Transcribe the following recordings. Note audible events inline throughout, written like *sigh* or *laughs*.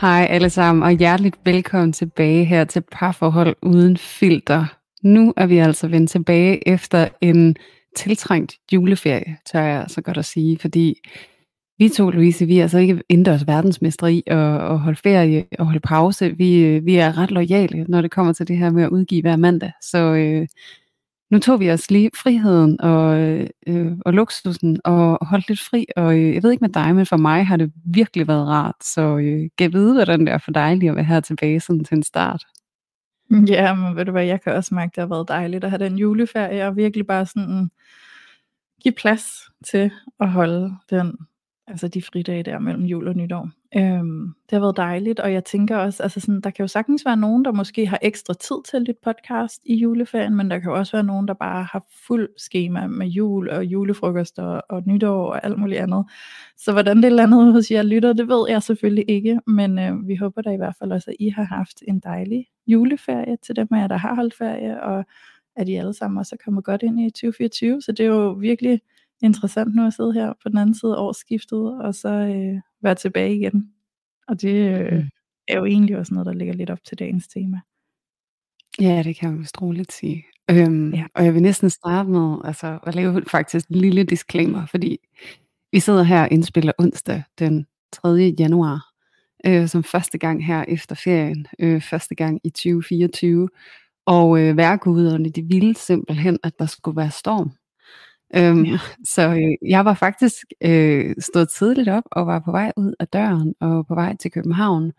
Hej alle sammen, og hjerteligt velkommen tilbage her til Parforhold Uden Filter. Nu er vi altså vendt tilbage efter en tiltrængt juleferie, tør jeg så godt at sige, fordi vi to, Louise, vi er altså ikke indendørs verdensmester i at, at holde ferie og holde pause. Vi, øh, vi er ret lojale, når det kommer til det her med at udgive hver mandag. Så øh, nu tog vi os lige friheden og, øh, og luksusen og holdt lidt fri. Og øh, jeg ved ikke med dig, men for mig har det virkelig været rart. Så øh, kan vide, hvordan det er for dig lige at være her tilbage sådan til en start. Ja, men ved du hvad, jeg kan også mærke, det har været dejligt at have den juleferie, og virkelig bare sådan give plads til at holde den, altså de fridage der mellem jul og nytår. Øhm, det har været dejligt, og jeg tænker også, altså sådan, der kan jo sagtens være nogen, der måske har ekstra tid til at lytte podcast i juleferien, men der kan jo også være nogen, der bare har fuld schema med jul og julefrokost og, og nytår og alt muligt andet. Så hvordan det landede hos jer lytter, det ved jeg selvfølgelig ikke, men øh, vi håber da i hvert fald også, at I har haft en dejlig juleferie til dem af jer, der har holdt ferie, og at I alle sammen også er kommet godt ind i 2024. Så det er jo virkelig interessant nu at sidde her på den anden side af årsskiftet, og så øh, være tilbage igen. Og det øh, Mm. er jo egentlig også noget, der ligger lidt op til dagens tema. Ja, det kan man vist roligt sige. Øhm, Ja. Og jeg vil næsten starte med altså, at lave faktisk en lille disclaimer, fordi vi sidder her og indspiller onsdag den 3. januar, øh, som første gang her efter ferien, øh, første gang i 2024. Og øh, værkuderne, de ville simpelthen, at der skulle være storm. Øhm, Ja. Så øh, jeg var faktisk øh, stået tidligt op og var på vej ud af døren og på vej til København.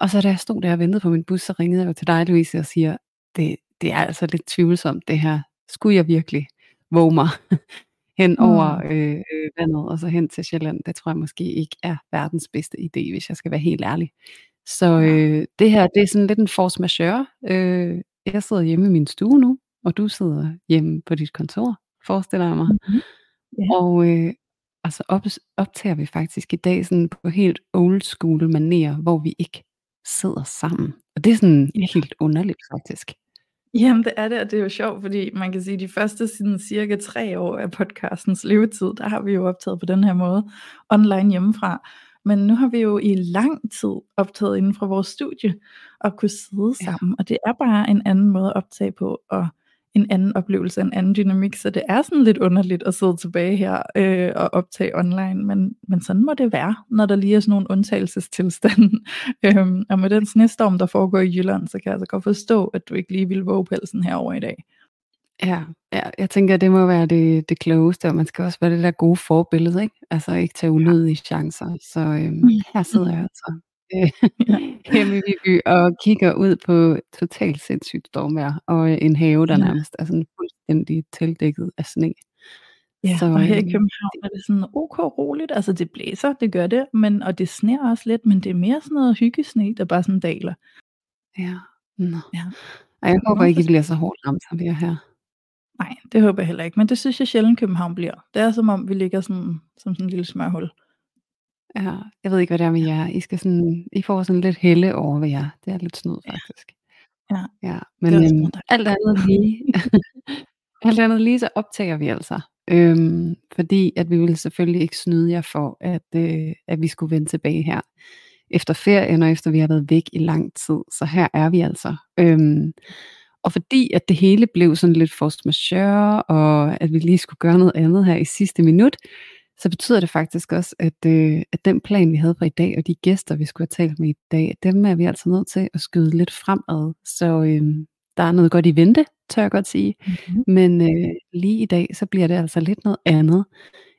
Og så da jeg stod der og ventede på min bus, så ringede jeg jo til dig, Louise, og siger, det, det er altså lidt tvivlsomt det her. Skulle jeg virkelig våge mig *laughs* hen over Mm. øh, øh, vandet og så hen til Sjælland? Det tror jeg måske ikke er verdens bedste idé, hvis jeg skal være helt ærlig. Så øh, det her, det er sådan lidt en force majeure. Øh, jeg sidder hjemme i min stue nu, og du sidder hjemme på dit kontor, forestiller jeg mig. Mhm. Ja. Og, øh, og så op, optager vi faktisk i dag sådan på helt old school maner, hvor vi ikke sidder sammen. Og det er sådan Ja. helt underligt faktisk. Jamen det er det, og det er jo sjovt, fordi man kan sige, at de første sådan, cirka tre år af podcastens levetid, der har vi jo optaget på den her måde, online hjemmefra. Men nu har vi jo i lang tid optaget inden fra vores studie, og kunne sidde Ja. sammen, og det er bare en anden måde at optage på, og en anden oplevelse, en anden dynamik, så det er sådan lidt underligt at sidde tilbage her øh, og optage online, men, men sådan må det være, når der lige er sådan nogle undtagelsestilstande. *laughs* øhm, og med den snestorm, der foregår i Jylland, så kan jeg altså godt forstå, at du ikke lige vil våge pelsen herover i dag. Ja, ja, jeg tænker, det må være det, det klogeste, og man skal også være det der gode forbillede, ikke? Altså ikke tage unødige chancer. Så øhm, her sidder jeg altså øh, *laughs* hjemme i Viby og kigger ud på totalt sindssygt stormvejr, og øh, en have, der Ja. nærmest er sådan fuldstændig tildækket af sne. Ja, Så og her i øhm, København er det sådan ok roligt, altså det blæser, det gør det, men, og det sner også lidt, men det er mere sådan noget hyggesne, der bare sådan daler. ja, nå. Ja. Ej, jeg håber ikke, I hvorfor- bliver så hårdt ramt, som vi er her. Nej, det håber jeg heller ikke, men det synes jeg sjældent København bliver. Det er som om, vi ligger sådan, som sådan en lille smørhul. Ja, jeg ved ikke, hvad det er med jer. I, skal sådan, I får sådan lidt helle over ved jer. Det er lidt snyd, Ja. faktisk. Ja, Ja, det men øhm, dejligt. alt andet lige, *laughs* alt andet lige, så optager vi altså. Øhm, fordi at vi ville selvfølgelig ikke snyde jer for, at, øh, at vi skulle vende tilbage her efter ferien, og efter vi har været væk i lang tid. Så her er vi altså. Øhm, og fordi at det hele blev sådan lidt force majeure, og at vi lige skulle gøre noget andet her i sidste minut, så betyder det faktisk også, at, øh, at den plan, vi havde for i dag, og de gæster, vi skulle have talt med i dag, dem er vi altså nødt til at skyde lidt fremad. Så øh, der er noget godt i vente, tør jeg godt sige. Mm-hmm. Men øh, lige i dag, så bliver det altså lidt noget andet,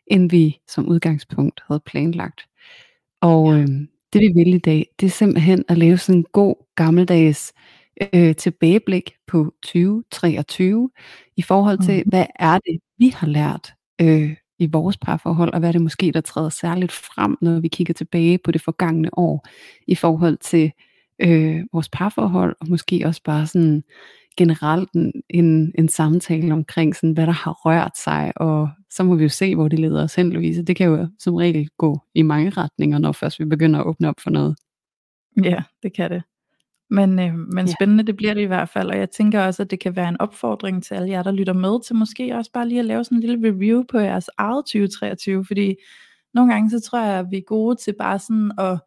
end vi som udgangspunkt havde planlagt. Og øh, det vi vil i dag, det er simpelthen at lave sådan en god gammeldags øh, tilbageblik på 2023 i forhold til, Mhm. hvad er det, vi har lært øh, i vores parforhold, og hvad er det måske, der træder særligt frem, når vi kigger tilbage på det forgangne år, i forhold til øh, vores parforhold, og måske også bare sådan generelt en, en, en samtale omkring, sådan, hvad der har rørt sig, og så må vi jo se, hvor det leder os hen, Louise. Det kan jo som regel gå i mange retninger, når først vi begynder at åbne op for noget. Ja, det kan det. Men, øh, men Ja. spændende det bliver det i hvert fald, og jeg tænker også, at det kan være en opfordring til alle jer, der lytter med, til måske også bare lige at lave sådan en lille review på jeres eget 2023, fordi nogle gange så tror jeg, at vi er gode til bare sådan at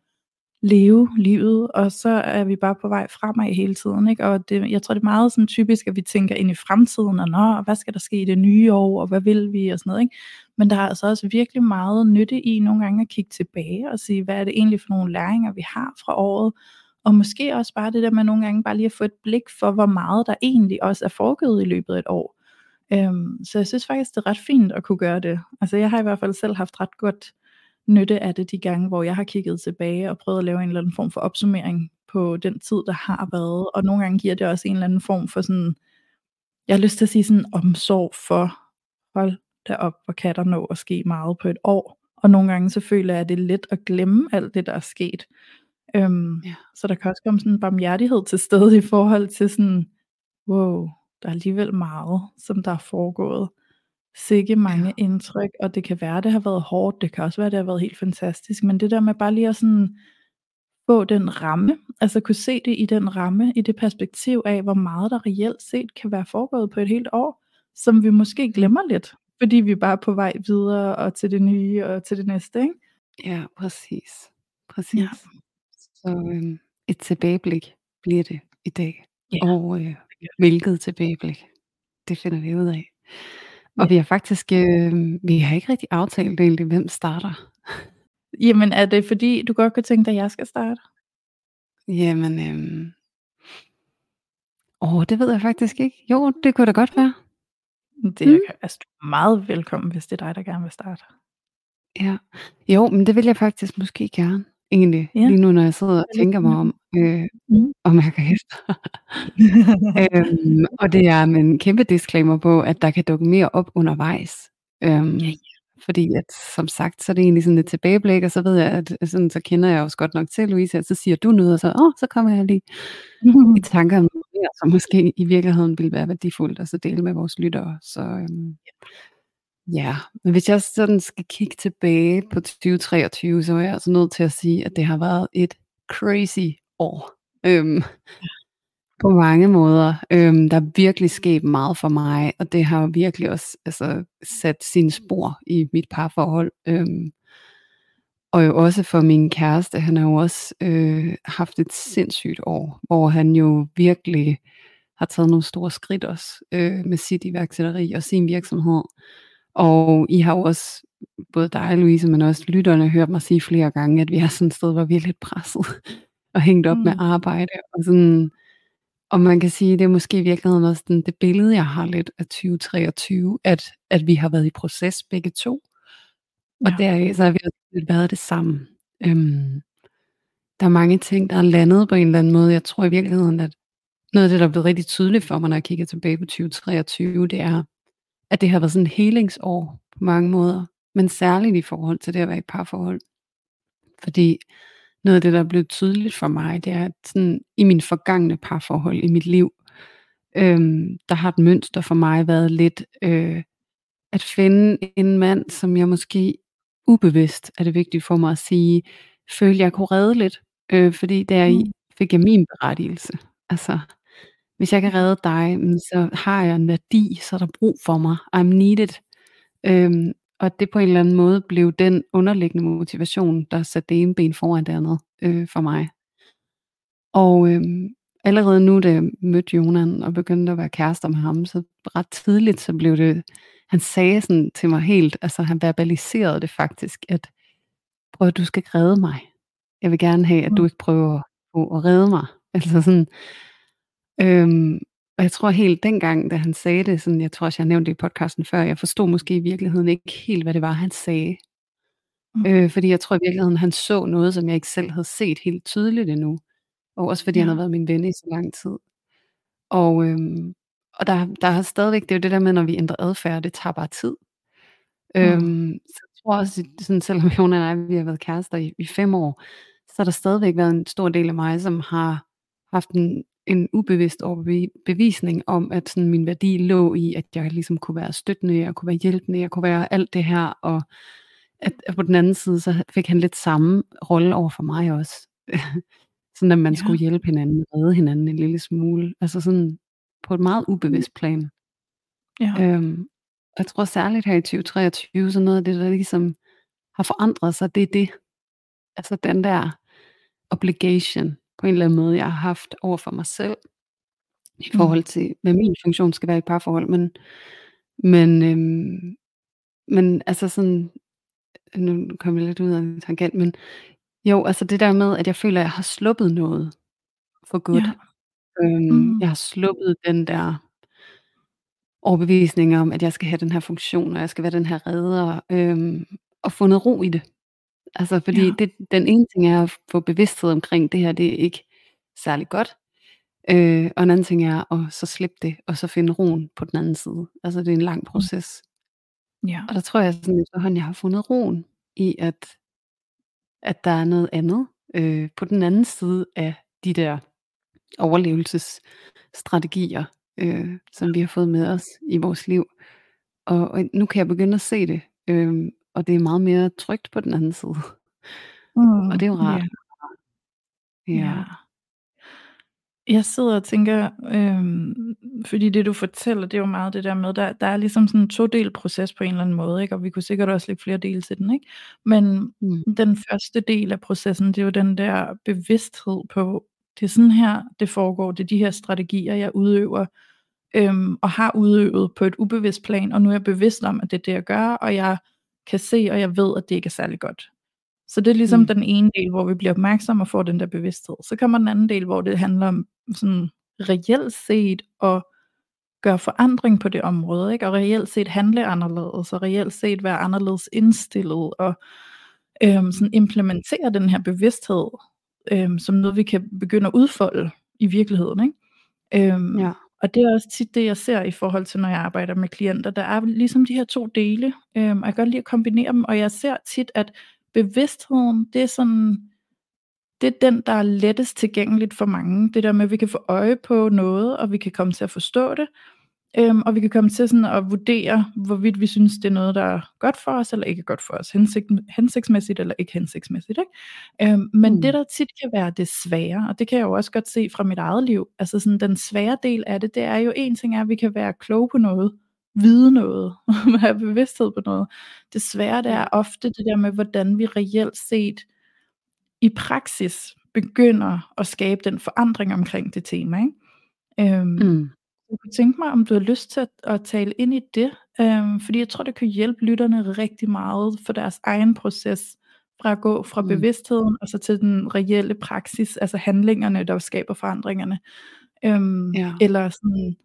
leve livet, og så er vi bare på vej fremad hele tiden, ikke? og det, jeg tror det er meget sådan typisk, at vi tænker ind i fremtiden, og nå, hvad skal der ske i det nye år, og hvad vil vi, og sådan noget, ikke? men der er altså også virkelig meget nytte i nogle gange at kigge tilbage, og sige, hvad er det egentlig for nogle læringer, vi har fra året, og måske også bare det der med nogle gange bare lige at få et blik for, hvor meget der egentlig også er foregået i løbet af et år. Øhm, så jeg synes faktisk, det er ret fint at kunne gøre det. Altså jeg har i hvert fald selv haft ret godt nytte af det de gange, hvor jeg har kigget tilbage og prøvet at lave en eller anden form for opsummering på den tid, der har været. Og nogle gange giver det også en eller anden form for sådan, jeg har lyst til at sige sådan omsorg for, hold da op, hvor kan der nå at ske meget på et år. Og nogle gange så føler jeg, at det er let at glemme alt det, der er sket. Øhm, Ja. Så der kan også komme sådan en barmhjertighed til stede i forhold til sådan, wow, der er alligevel meget, som der er foregået. Sikke mange Ja. indtryk, og det kan være, det har været hårdt, det kan også være, det har været helt fantastisk, men det der med bare lige at sådan få den ramme, altså kunne se det i den ramme, i det perspektiv af, hvor meget der reelt set kan være foregået på et helt år, som vi måske glemmer lidt, fordi vi bare er på vej videre og til det nye og til det næste, ikke? Ja, præcis. Præcis. Ja. Så øhm, et tilbageblik bliver det i dag. Ja. Og øh, hvilket tilbageblik, det finder vi ud af. Og Ja. vi har faktisk, øh, vi har ikke rigtig aftalt egentlig, hvem starter. Jamen er det fordi, du godt kunne tænke dig, at jeg skal starte? Jamen, øhm, åh, det ved jeg faktisk ikke. Jo, det kunne da godt være. Det Mm. er altså, du er meget velkommen, hvis det er dig, der gerne vil starte. Ja. Jo, men det vil jeg faktisk måske gerne, egentlig. Ja. Lige nu, når jeg sidder og er tænker mig om, øh, Mm. og mærker efter. *laughs* øhm, og det er med en kæmpe disclaimer på, at der kan dukke mere op undervejs. Øhm, Ja, ja. Fordi at, som sagt, så er det egentlig sådan et tilbageblik, og så ved jeg, at sådan, så kender jeg også godt nok til Louise, at så siger du noget, og så, åh, så kommer jeg lige i *laughs* tanker om noget mere, som måske i virkeligheden ville være værdifuldt at så dele med vores lyttere. Så øhm, ja, men hvis jeg sådan skal kigge tilbage på 2023, så er jeg altså nødt til at sige, at det har været et crazy år. Øhm, på mange måder. Øhm, der er virkelig sket meget for mig, og det har virkelig også altså, sat sine spor i mit parforhold. Øhm, og jo også for min kæreste, han har jo også øh, haft et sindssygt år, hvor han jo virkelig har taget nogle store skridt også øh, med sit iværksætteri og sin virksomhed. Og I har jo også, både dig Louise, men også lytterne, hørt mig sige flere gange, at vi er sådan et sted, hvor vi er lidt presset *laughs* og hængt op mm. med arbejde. Og, sådan, og man kan sige, det er måske i virkeligheden også den, det billede, jeg har lidt af 2023, at, at vi har været i proces begge to. Og Ja. deraf så har vi også lidt været det sammen. Øhm, der er mange ting, der er landet på en eller anden måde. Jeg tror i virkeligheden, at noget af det, der er blevet rigtig tydeligt for mig, når jeg kigger tilbage på 2023, det er, at det har været sådan et helingsår på mange måder. Men særligt i forhold til det at være i parforhold. Fordi noget af det, der er blevet tydeligt for mig, det er, at sådan, i mine forgangne parforhold i mit liv, øhm, der har et mønster for mig været lidt øh, at finde en mand, som jeg måske ubevidst, er det vigtigt for mig at sige, følte jeg kunne redde lidt. Øh, fordi deri Mm. fik jeg min berettigelse. Altså, hvis jeg kan redde dig, så har jeg en værdi, så er der brug for mig. I'm needed. Øhm, og det på en eller anden måde blev den underliggende motivation, der satte det ene ben foran det andet øh, for mig. Og øhm, allerede nu, da jeg mødte Jonan og begyndte at være kærester med ham, så ret tidligt, så blev det, han sagde sådan til mig helt, altså han verbaliserede det faktisk, at prøv at du skal redde mig. Jeg vil gerne have, at du Mm. ikke prøver på at redde mig. Altså sådan, øhm, og jeg tror helt dengang, da han sagde det, sådan, jeg tror også, jeg nævnte det i podcasten før, jeg forstod måske i virkeligheden ikke helt, hvad det var, han sagde. Mm. Øh, fordi jeg tror i virkeligheden, han så noget, som jeg ikke selv havde set helt tydeligt endnu. Og også fordi ja. han havde været min ven i så lang tid. Og, øhm, og der, der er stadigvæk, det er jo det der med, når vi ændrer adfærd, det tager bare tid. Mm. Øhm, så jeg tror også, sådan, selvom *laughs* hun og jeg, vi har været kærester i, i fem år, så har der stadigvæk været en stor del af mig, som har haft en, en ubevidst overbevisning om, at sådan min værdi lå i, at jeg ligesom kunne være støttende, jeg kunne være hjælpende, jeg kunne være alt det her, og at, at på den anden side, så fik han lidt samme rolle over for mig også. *laughs* sådan at man ja. skulle hjælpe hinanden, redde hinanden en lille smule. Altså sådan på et meget ubevidst plan. Ja. Øhm, jeg tror særligt her i 2023, så noget af det, der ligesom har forandret sig, det er det. Altså den der obligation på en eller anden måde, jeg har haft over for mig selv, i mm. forhold til, hvad min funktion skal være i parforhold. Men, men, øhm, men altså sådan, nu kommer jeg lidt ud af en tangent, men jo, altså det der med, at jeg føler, at jeg har sluppet noget for godt. Ja. Øhm, mm. Jeg har sluppet den der overbevisning om, at jeg skal have den her funktion, og jeg skal være den her redder, øhm, og fundet ro i det. Altså fordi ja. det, den ene ting er at få bevidsthed omkring, det her det er ikke særlig godt, øh, og en anden ting er at så slippe det, og så finde roen på den anden side. Altså det er en lang mm. proces. Ja. Og der tror jeg sådan efterhånden, jeg har fundet roen i, at, at der er noget andet øh, på den anden side af de der overlevelsesstrategier, øh, som vi har fået med os i vores liv. Og, og nu kan jeg begynde at se det, øh, og det er meget mere trygt på den anden side. Mm, og det er jo rart. Yeah. Ja. ja. Jeg sidder og tænker, øhm, fordi det du fortæller, det er jo meget det der med, der, der er ligesom sådan en to-del proces på en eller anden måde, ikke? og vi kunne sikkert også lægge flere dele til den, ikke? men mm. den første del af processen, det er jo den der bevidsthed på, det er sådan her, det foregår, det er de her strategier, jeg udøver, øhm, og har udøvet på et ubevidst plan, og nu er jeg bevidst om, at det er det, jeg gør, og jeg kan se, og jeg ved, at det ikke er særlig godt. Så det er ligesom mm. den ene del, hvor vi bliver opmærksomme og får den der bevidsthed. Så kommer den anden del, hvor det handler om sådan reelt set at gøre forandring på det område, ikke? og reelt set handle anderledes, og reelt set være anderledes indstillet, og øhm, sådan implementere den her bevidsthed, øhm, som noget vi kan begynde at udfolde i virkeligheden. Ikke? Øhm, ja. Og det er også tit det, jeg ser i forhold til, når jeg arbejder med klienter. Der er ligesom de her to dele, øhm, og jeg kan godt lide at kombinere dem, og jeg ser tit, at bevidstheden, det er sådan, det er den, der er lettest tilgængeligt for mange. Det der med, at vi kan få øje på noget, og vi kan komme til at forstå det, øhm, og vi kan komme til sådan at vurdere, hvorvidt vi synes, det er noget, der er godt for os, eller ikke godt for os. Hensigt, hensigtsmæssigt eller ikke hensigtsmæssigt. Ikke? Øhm, men mm. det, der tit kan være det svære, og det kan jeg jo også godt se fra mit eget liv, altså sådan den svære del af det, det er jo en ting er, at vi kan være kloge på noget, vide noget, *laughs* have bevidsthed på noget. Det svære det er ofte det der med, hvordan vi reelt set i praksis begynder at skabe den forandring omkring det tema. Ikke? Øhm, mm. Jeg kunne tænke mig, om du har lyst til at, at tale ind i det, øhm, fordi jeg tror, det kan hjælpe lytterne rigtig meget for deres egen proces, fra at gå fra mm. bevidstheden og så til den reelle praksis, altså handlingerne, der skaber forandringerne. Øhm, ja. Eller sådan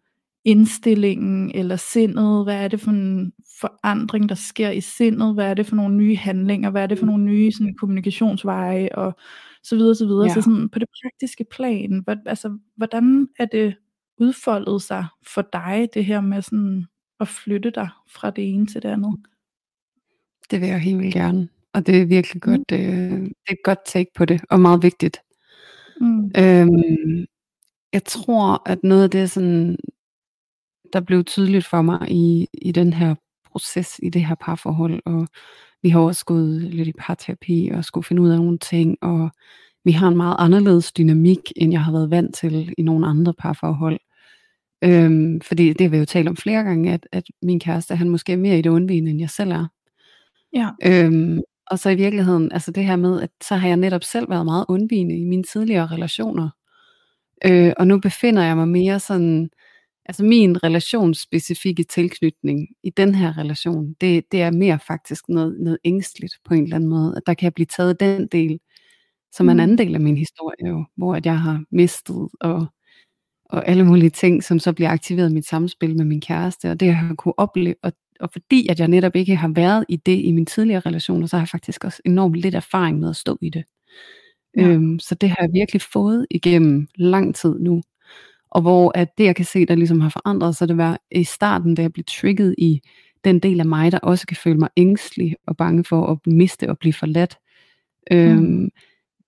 indstillingen eller sindet, hvad er det for en forandring, der sker i sindet, hvad er det for nogle nye handlinger, hvad er det for nogle nye sådan, kommunikationsveje, og så videre, så videre. Ja. Så sådan, på det praktiske plan, hvad, altså, hvordan er det udfoldet sig for dig, det her med sådan at flytte dig fra det ene til det andet? Det vil jeg helt vildt gerne, og det er virkelig godt, mm. øh, det er et godt take på det, og meget vigtigt. Mm. Øhm, jeg tror, at noget af det sådan, der blev tydeligt for mig i, i den her proces, i det her parforhold, og vi har også gået lidt i parterapi og skulle finde ud af nogle ting, og vi har en meget anderledes dynamik, end jeg har været vant til i nogle andre parforhold. Øhm, fordi det har vi jo talt om flere gange, at, at min kæreste, han måske er mere i det undvigende, end jeg selv er. Ja. Øhm, og så i virkeligheden, altså det her med, at så har jeg netop selv været meget undvigende i mine tidligere relationer. Øh, og nu befinder jeg mig mere sådan, altså min relationsspecifikke tilknytning i den her relation, det, det er mere faktisk noget, noget ængstligt på en eller anden måde, at der kan blive taget den del, som er en mm. anden del af min historie, jo, hvor at jeg har mistet og, og alle mulige ting, som så bliver aktiveret i mit samspil med min kæreste, og det jeg har kunne opleve, og, og fordi at jeg netop ikke har været i det i mine tidligere relationer, så har jeg faktisk også enormt lidt erfaring med at stå i det. Ja. Øhm, så det har jeg virkelig fået igennem lang tid nu, Og hvor at det, jeg kan se, der ligesom har forandret sig, det var i starten, da jeg blev trigget i den del af mig, der også kan føle mig ængstelig og bange for at miste og blive forladt. Øhm,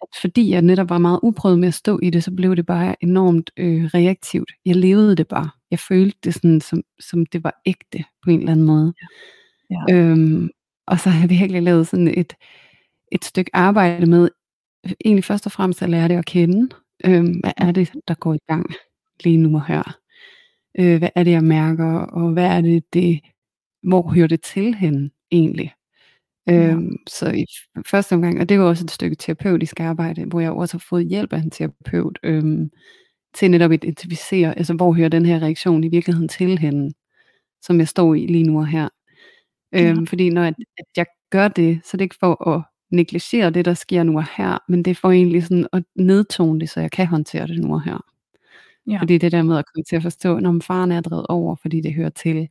mm. Fordi jeg netop var meget uprøvet med at stå i det, så blev det bare enormt øh, reaktivt. Jeg levede det bare. Jeg følte det sådan, som, som det var ægte på en eller anden måde. Ja. Ja. Øhm, og så har jeg virkelig lavet sådan et, et stykke arbejde med, egentlig først og fremmest at lære det at kende. Øhm, hvad er det, der går i gang lige nu og her? Øh, hvad er det, jeg mærker, og hvad er det, det hvor hører det til hen egentlig? Øhm, så i første omgang, og det var også et stykke terapeutisk arbejde, hvor jeg også har fået hjælp af en terapeut, øhm, til netop at identificere, altså hvor hører den her reaktion i virkeligheden til hende, som jeg står i lige nu og her. Øhm, ja. Fordi når jeg, at jeg gør det, så er det ikke for at negligere det, der sker nu og her, men det er for egentlig sådan at nedtone det, så jeg kan håndtere det nu og her. Ja. Fordi det der med at komme til at forstå, når faren er drevet over, fordi det hører til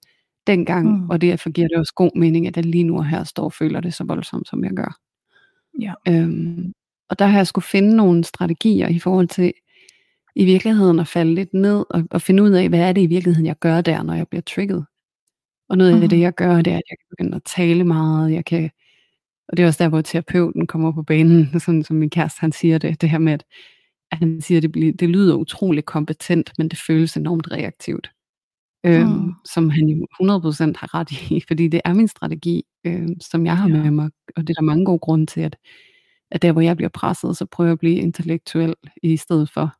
dengang, mm. og derfor giver det også god mening, at jeg lige nu og her står og føler det så voldsomt, som jeg gør. Ja. Øhm, og der har jeg skulle finde nogle strategier i forhold til i virkeligheden at falde lidt ned og, og finde ud af, hvad er det i virkeligheden, jeg gør der, når jeg bliver trigget. Og noget mm. af det, jeg gør, det er, at jeg kan begynde at tale meget, jeg kan, og det er også der, hvor terapeuten kommer på banen, *laughs* sådan som min kæreste, han siger det, det her med, at, at han siger, at det, bliver, det lyder utrolig kompetent, men det føles enormt reaktivt. Øhm, mm. Som han jo 100% har ret i, *laughs* fordi det er min strategi, øh, som jeg har ja. med mig, og det er der mange gode grunde til, at, at der hvor jeg bliver presset, så prøver jeg at blive intellektuel i stedet for,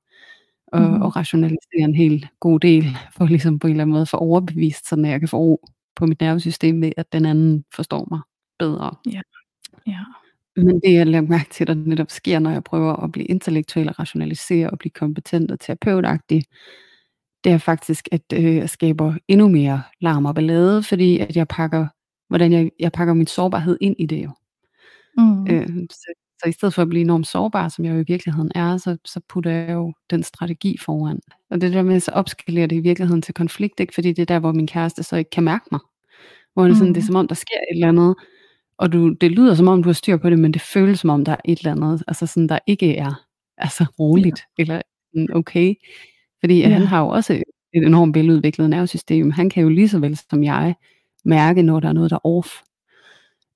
og, mm. og rationalisere en helt god del, *laughs* for ligesom på en eller anden måde få overbevist, så jeg kan få ro på mit nervesystem ved, at den anden forstår mig bedre. Ja. ja. Men det jeg lader mærke til, der netop sker, når jeg prøver at blive intellektuel og rationalisere og blive kompetent og terapeutagtig, det er faktisk, at øh, jeg skaber endnu mere larm og ballade, fordi at jeg pakker, hvordan jeg, jeg pakker min sårbarhed ind i det jo. Mm. Øh, så, så i stedet for at blive enormt sårbar, som jeg jo i virkeligheden er, så, så putter jeg jo den strategi foran. Og det der med, så opskalerer det i virkeligheden til konflikt, ikke? fordi det er der, hvor min kæreste så ikke kan mærke mig. Hvor det, sådan, mm. det er som om, der sker et eller andet, og du, det lyder som om, du har styr på det, men det føles som om, der er et eller andet, altså sådan, der ikke er altså roligt, ja. eller okay. Fordi ja. han har jo også et enormt veludviklet nervesystem. Han kan jo lige så vel som jeg mærke, når der er noget, der er off.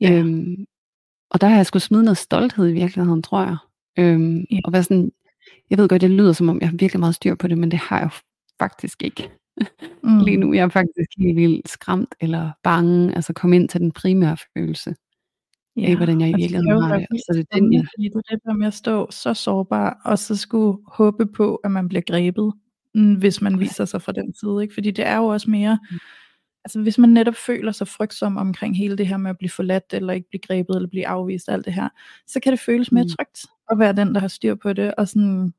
Ja. Øhm, og der har jeg skulle smide noget stolthed i virkeligheden, tror jeg. Øhm, ja. Og være sådan, jeg ved godt, det lyder som om, jeg har virkelig meget styr på det, men det har jeg jo faktisk ikke. *laughs* Mm. Lige nu jeg er faktisk helt vildt skræmt eller bange, altså komme ind til den primære følelse ja, af, hvordan jeg i virkeligheden har det. Så det er den, jeg... Det er der med at stå så sårbar, og så skulle håbe på, at man bliver grebet, hvis man viser sig fra den side. Ikke? Fordi det er jo også mere, mm. altså hvis man netop føler sig frygtsom omkring hele det her med at blive forladt, eller ikke blive grebet, eller blive afvist, alt det her, så kan det føles mere mm. trygt at være den, der har styr på det, og sådan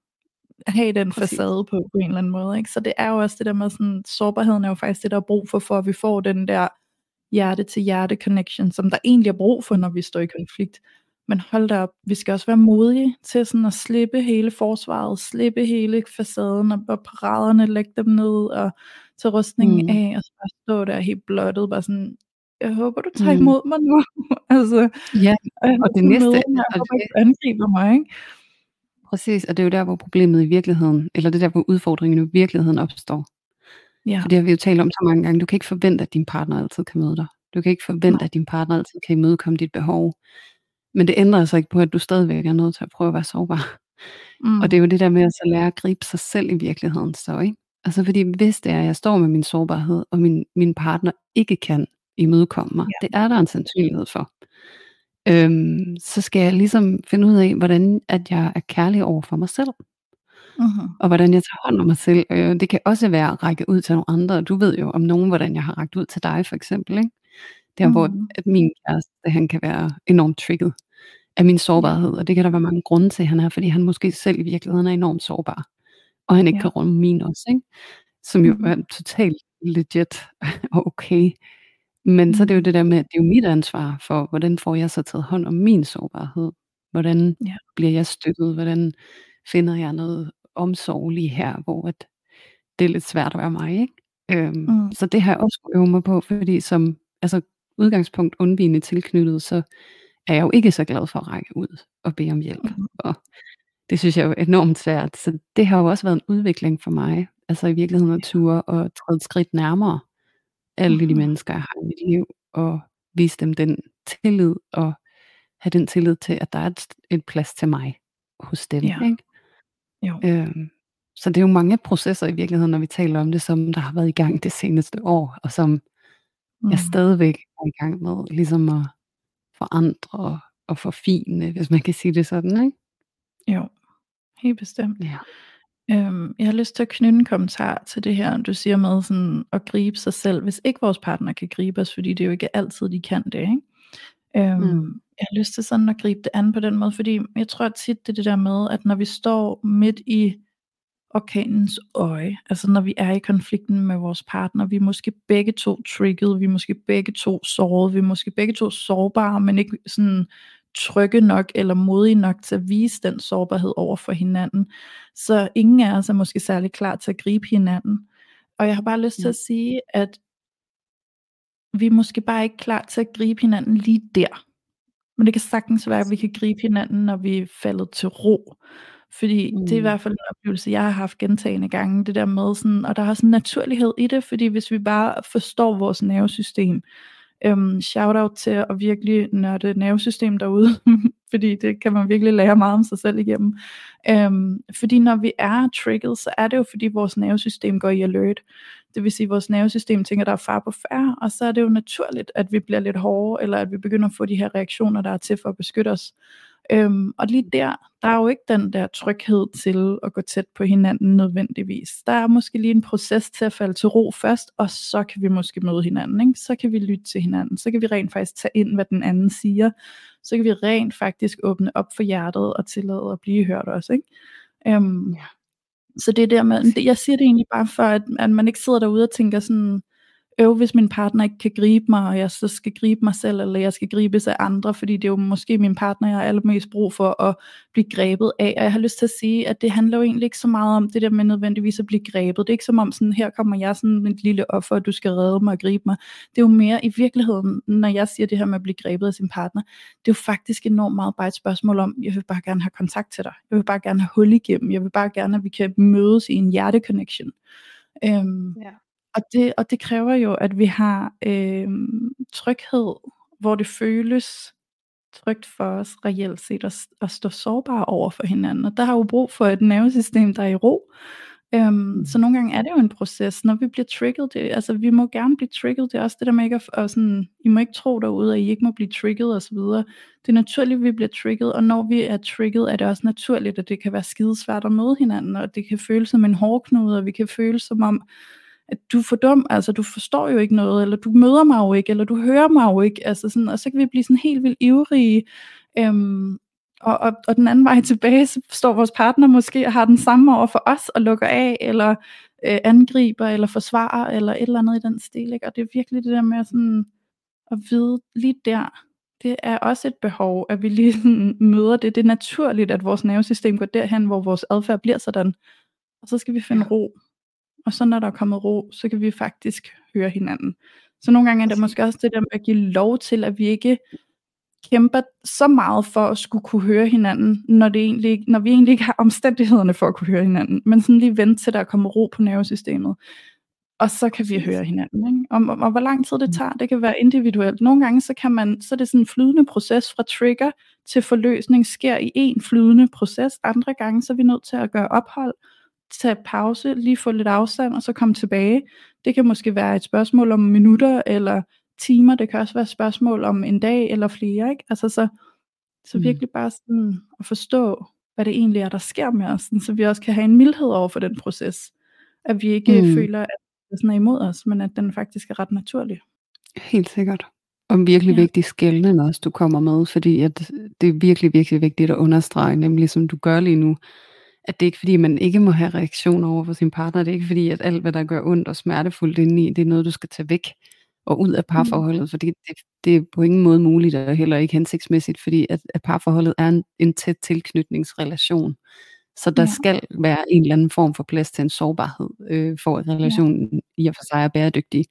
have den Præcis. facade på, på en eller anden måde. Ikke? Så det er jo også det der med, sådan, sårbarheden er jo faktisk det, der er brug for, for at vi får den der hjerte til hjerte connection, som der egentlig er brug for, når vi står i konflikt. Men hold da op, vi skal også være modige til sådan at slippe hele forsvaret, slippe hele facaden og, og paraderne, lægge dem ned og tage rustningen mm. af, og så bare stå der helt blottet, bare sådan, jeg håber, du tager mm. imod mig nu. *laughs* altså, ja, og, og det næste, med, jeg det, angriber mig, ikke? Præcis, og det er jo der, hvor problemet i virkeligheden, eller det der, hvor udfordringen i virkeligheden opstår. Ja. For det har vi jo talt om så mange gange. Du kan ikke forvente, at din partner altid kan møde dig. Du kan ikke forvente, Nej. at din partner altid kan imødekomme dit behov. Men det ændrer altså ikke på, at du stadigvæk er nødt til at prøve at være sårbar. Mm. Og det er jo det der med at så lære at gribe sig selv i virkeligheden. Så, ikke? Altså fordi hvis det er, at jeg står med min sårbarhed, og min, min partner ikke kan imødekomme mig, ja. det er der en sandsynlighed for. Øhm, så skal jeg ligesom finde ud af, hvordan at jeg er kærlig over for mig selv. Uh-huh. Og hvordan jeg tager hånd om mig selv. Øh, det kan også være at række ud til nogle andre. Du ved jo om nogen, hvordan jeg har rækket ud til dig for eksempel. Ikke? Der uh-huh. hvor at min kæreste, han kan være enormt trigget af min sårbarhed. Og det kan der være mange grunde til, han er, fordi han måske selv i virkeligheden er enormt sårbar. Og han ikke ja. kan rumme min også. Ikke? Som jo uh-huh. er totalt legit *laughs* og okay. Men så er det jo det der med, at det er jo mit ansvar for, hvordan får jeg så taget hånd om min sårbarhed? Hvordan ja. bliver jeg støttet? Hvordan finder jeg noget omsorg lige her, hvor at det er lidt svært at være mig, ikke? Øhm, mm. Så det har jeg også øve mig på, fordi som altså, udgangspunkt undvigende tilknyttet, så er jeg jo ikke så glad for at række ud og bede om hjælp. Mm. Og det synes jeg er jo enormt svært. Så det har jo også været en udvikling for mig, Altså i virkeligheden at ture og træde et skridt nærmere alle de Mhm. mennesker, jeg har i mit liv, og vise dem den tillid, og have den tillid til, at der er et, et plads til mig hos dem. Ja. Ikke? Jo. Øhm, så det er jo mange processer i virkeligheden, når vi taler om det, som der har været i gang det seneste år, og som Mm. jeg stadigvæk er i gang med, ligesom at forandre og forfine, hvis man kan sige det sådan, ikke? Jo, helt bestemt. Ja. Øhm, jeg har lyst til at knytte en kommentar til det her, du siger med sådan at gribe sig selv, hvis ikke vores partner kan gribe os, fordi det er jo ikke altid, de kan det. Ikke? Øhm, Mm. Jeg har lyst til sådan at gribe det an på den måde, fordi jeg tror tit, det er det der med, at når vi står midt i orkanens øje, altså når vi er i konflikten med vores partner, vi er måske begge to trigget, vi er måske begge to såret, vi er måske begge to sårbare, men ikke sådan trygge nok eller modige nok til at vise den sårbarhed over for hinanden. Så ingen af os er måske særlig klar til at gribe hinanden. Og jeg har bare lyst til at sige, at vi er måske bare ikke klar til at gribe hinanden lige der. Men det kan sagtens være, at vi kan gribe hinanden, når vi er faldet til ro. Fordi mm. det er i Mm. hvert fald en oplevelse, jeg har haft gentagende gange, det der med sådan, og der er også en naturlighed i det, fordi hvis vi bare forstår vores nervesystem, øhm, shout out til at virkelig nørde nervesystem derude, *laughs* fordi det kan man virkelig lære meget om sig selv igennem. Øhm, fordi når vi er trigget, så er det jo fordi vores nervesystem går i alert. Det vil sige, at vores nervesystem tænker, der er far på færre, og så er det jo naturligt, at vi bliver lidt hårde, eller at vi begynder at få de her reaktioner, der er til for at beskytte os. Øhm, og lige der, der er jo ikke den der tryghed til at gå tæt på hinanden nødvendigvis. Der er måske lige en proces til at falde til ro først, og så kan vi måske møde hinanden. Ikke? Så kan vi lytte til hinanden. Så kan vi rent faktisk tage ind, hvad den anden siger. Så kan vi rent faktisk åbne op for hjertet og tillade at blive hørt også. Ikke? Øhm, Ja. så det er der med, jeg siger det egentlig bare for, at, at man ikke sidder derude og tænker sådan, øv, hvis min partner ikke kan gribe mig, og jeg så skal gribe mig selv, eller jeg skal gribes af andre, fordi det er jo måske min partner, jeg har allermest brug for at blive grebet af. Og jeg har lyst til at sige, at det handler jo egentlig ikke så meget om det der med nødvendigvis at blive grebet. Det er ikke som om sådan, her kommer jeg sådan mit lille offer, og du skal redde mig og gribe mig. Det er jo mere i virkeligheden, når jeg siger det her med at blive grebet af sin partner, det er jo faktisk enormt meget bare et spørgsmål om, jeg vil bare gerne have kontakt til dig. Jeg vil bare gerne have hul igennem. Jeg vil bare gerne, at vi kan mødes i en hjerteconnection. Øhm, Ja og det, og det kræver jo, at vi har øh, tryghed, hvor det føles trygt for os reelt set at, at stå sårbare over for hinanden. Og der har jo brug for et nervesystem, der er i ro. Øhm, Mm. Så nogle gange er det jo en proces, når vi bliver trigget. Det, altså vi må gerne blive trigget. Det er også det der med ikke at, og sådan, I må ikke tro derude, at I ikke må blive trigget osv. Det er naturligt, at vi bliver trigget, og når vi er trigget, er det også naturligt, at det kan være skidesvært at møde hinanden, og det kan føles som en hårdknude, og vi kan føle som om, at du er for dum, altså du forstår jo ikke noget, eller du møder mig jo ikke, eller du hører mig jo ikke, altså sådan, og så kan vi blive sådan helt vildt ivrige, øhm, og, og, og den anden vej *laughs* tilbage, så står vores partner måske og har den samme over for os, og lukker af, eller øh, angriber, eller forsvarer, eller et eller andet i den stil, ikke? og det er virkelig det der med sådan, at vide lige der, det er også et behov, at vi lige sådan *laughs* møder det. Det er naturligt, at vores nervesystem går derhen, hvor vores adfærd bliver sådan, og så skal vi finde ro, og så når der er kommet ro, så kan vi faktisk høre hinanden. Så nogle gange er det måske også det der med at give lov til, at vi ikke kæmper så meget for at skulle kunne høre hinanden, når, det egentlig, når vi egentlig ikke har omstændighederne for at kunne høre hinanden, men sådan lige vente til der er kommet ro på nervesystemet, og så kan vi høre hinanden. Ikke? Og, og, og hvor lang tid det Mm. tager, det kan være individuelt. Nogle gange så, kan man, så er det sådan en flydende proces fra trigger til forløsning sker i en flydende proces. Andre gange så er vi nødt til at gøre ophold, tage pause, lige få lidt afstand, og så komme tilbage. Det kan måske være et spørgsmål om minutter eller timer. Det kan også være et spørgsmål om en dag eller flere. Ikke? Altså så, så Mm. virkelig bare sådan at forstå, hvad det egentlig er, der sker med os, sådan, så vi også kan have en mildhed over for den proces. At vi ikke mm. føler, at det sådan er imod os, men at den faktisk er ret naturlig. Helt sikkert. Og virkelig Ja. vigtig skældning også, du kommer med, fordi at det er virkelig, virkelig vigtigt at understrege, nemlig som du gør lige nu, at det er ikke fordi, man ikke må have reaktioner over for sin partner. Det er ikke fordi, at alt, hvad der gør ondt og smertefuldt indeni, det er noget, du skal tage væk og ud af parforholdet, fordi det, det er på ingen måde muligt og heller ikke hensigtsmæssigt, fordi at, at parforholdet er en, en tæt tilknytningsrelation. Så der Ja. skal være en eller anden form for plads til en sårbarhed, øh, for at relationen i og for sig er bæredygtig.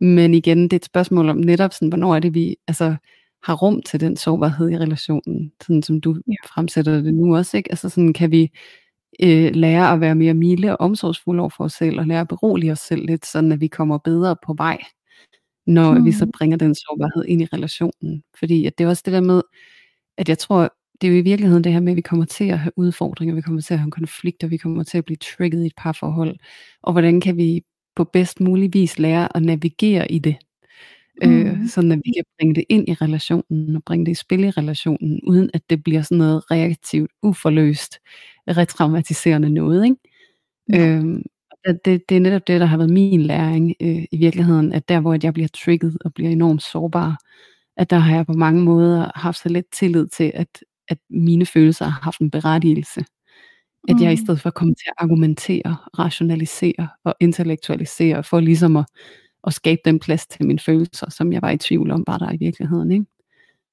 Men igen, det er et spørgsmål om netop sådan, hvornår er det, vi altså, har rum til den sårbarhed i relationen, sådan som du Ja. fremsætter det nu også, ikke? Altså sådan, kan vi, øh, lære at være mere milde og omsorgsfulde over for os selv, og lære at berolige os selv lidt, sådan at vi kommer bedre på vej, når mm. vi så bringer den sårbarhed ind i relationen. Fordi at det er også det der med, at jeg tror, det er jo i virkeligheden det her med, at vi kommer til at have udfordringer, vi kommer til at have konflikter, vi kommer til at blive trigget i et parforhold, og hvordan kan vi på bedst mulig vis lære at navigere i det, øh, mm. sådan at vi kan bringe det ind i relationen, og bringe det i spil i relationen, uden at det bliver sådan noget reaktivt, uforløst, retraumatiserende noget, ikke? Ja. Øhm, det, det er netop det, der har været min læring øh, i virkeligheden, at der, hvor jeg bliver trigget og bliver enormt sårbar, at der har jeg på mange måder haft så lidt tillid til, at, at mine følelser har haft en berettigelse. At jeg i mm. stedet for kommer til at argumentere, rationalisere og intellektualisere, for ligesom at, at skabe den plads til mine følelser, som jeg var i tvivl om, var der i virkeligheden. Ikke?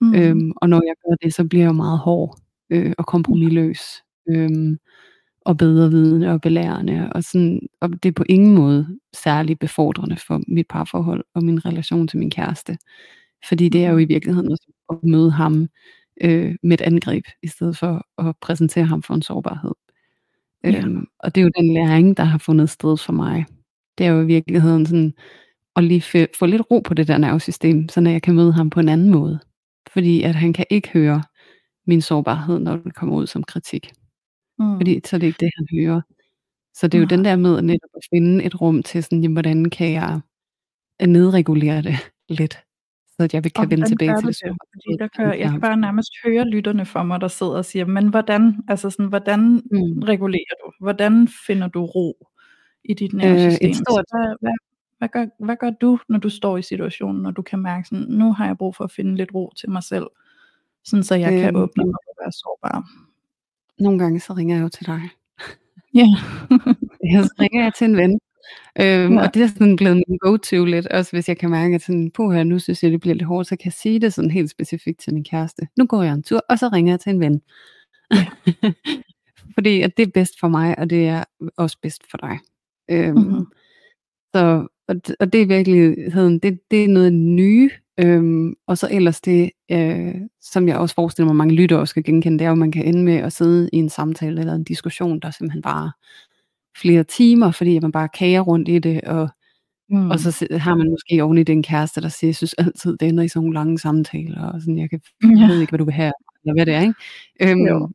Mm. Øhm, og når jeg gør det, så bliver jeg meget hård øh, og kompromilløs. Øhm, og bedre vidende og belærende, og, sådan, og det er på ingen måde særlig befordrende for mit parforhold og min relation til min kæreste. Fordi det er jo i virkeligheden også at møde ham øh, med et angreb, i stedet for at præsentere ham for en sårbarhed. Ja. Øhm, og det er jo den læring, der har fundet sted for mig. Det er jo i virkeligheden sådan, at lige få lidt ro på det der nervesystem, så jeg kan møde ham på en anden måde. Fordi at han kan ikke høre min sårbarhed, når det kommer ud som kritik. Mm. Fordi så er det ikke det, han hører. Så det er jo ja. den der med at netop at finde et rum til sådan, jamen, hvordan kan jeg nedregulere det *laughs* lidt, så at jeg kan og vende tilbage til det. det? Fordi der kan, jeg kan bare nærmest høre lytterne for mig, der sidder og siger, men hvordan, altså sådan, hvordan mm. regulerer du? Hvordan finder du ro i dit nervesystem? Øh, et stort... hvad, hvad, hvad, gør, hvad gør du, når du står i situationen, når du kan mærke sådan, nu har jeg brug for at finde lidt ro til mig selv, sådan så jeg øh, kan åbne mig og være sårbar? Nogle gange så ringer jeg jo til dig. Ja. *laughs* ja, så ringer jeg til en ven. Øhm, ja. Og det er sådan blevet min go-to lidt, også hvis jeg kan mærke, at sådan, på her, nu synes jeg, det bliver lidt hårdt, så kan jeg sige det sådan helt specifikt til min kæreste. Nu går jeg en tur, og så ringer jeg til en ven. Ja. *laughs* Fordi at det er bedst for mig, og det er også bedst for dig. Øhm, mm-hmm. Så, og, og det er i virkeligheden, det, det er noget nye, Øhm, og så ellers det, øh, som jeg også forestiller mig, mange lyttere skal genkende, det er jo, at man kan ende med at sidde i en samtale eller en diskussion, der simpelthen bare flere timer, fordi man bare kager rundt i det, og, mm. og så har man måske oven i den kæreste, der siger, jeg synes altid, det ender i sådan nogle lange samtaler, og sådan, jeg, kan, *laughs* jeg ved ikke, hvad du vil have, eller hvad det er, ikke? Øhm, jo.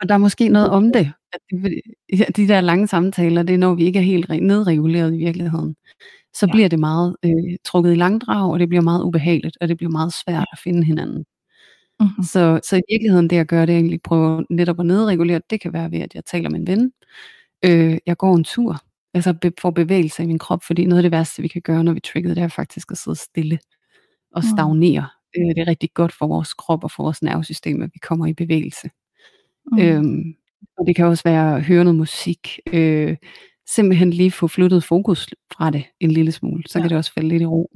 Og der er måske noget om det, at de, de der lange samtaler, det er når vi ikke er helt nedreguleret i virkeligheden så ja. bliver det meget øh, trukket i langdrag, og det bliver meget ubehageligt, og det bliver meget svært at finde hinanden. Mm-hmm. Så, så i virkeligheden det jeg gør, det er egentlig prøve netop at nedregulere. Det kan være ved, at jeg taler med en ven. Øh, jeg går en tur, altså be, får bevægelse i min krop, fordi noget af det værste, vi kan gøre, når vi trigger, det er faktisk at sidde stille og mm. stagnere. Mm. Øh, det er rigtig godt for vores krop og for vores nervesystem, at vi kommer i bevægelse. Mm. Øhm, og det kan også være at høre noget musik, øh, simpelthen lige få flyttet fokus fra det en lille smule, så ja. kan det også falde lidt i ro.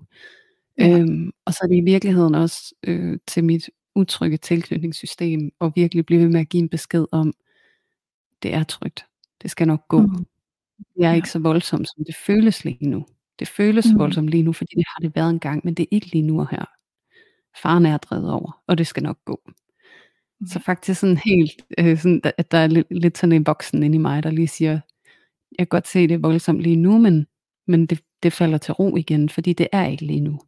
Ja. Øhm, og så er det i virkeligheden også øh, til mit utrygge tilknytningssystem, og virkelig blive ved med at give en besked om, det er trygt, det skal nok gå. Mm. Det er ja. ikke så voldsomt, som det føles lige nu. Det føles mm. voldsomt lige nu, fordi det har det været en gang, men det er ikke lige nu og her. Faren er drevet over, og det skal nok gå. Mm. Så faktisk sådan helt, øh, sådan, at der er lidt, lidt sådan en boksen inde i mig, der lige siger, jeg kan godt se, det er voldsomt lige nu, men, men det, det falder til ro igen, fordi det er ikke lige nu.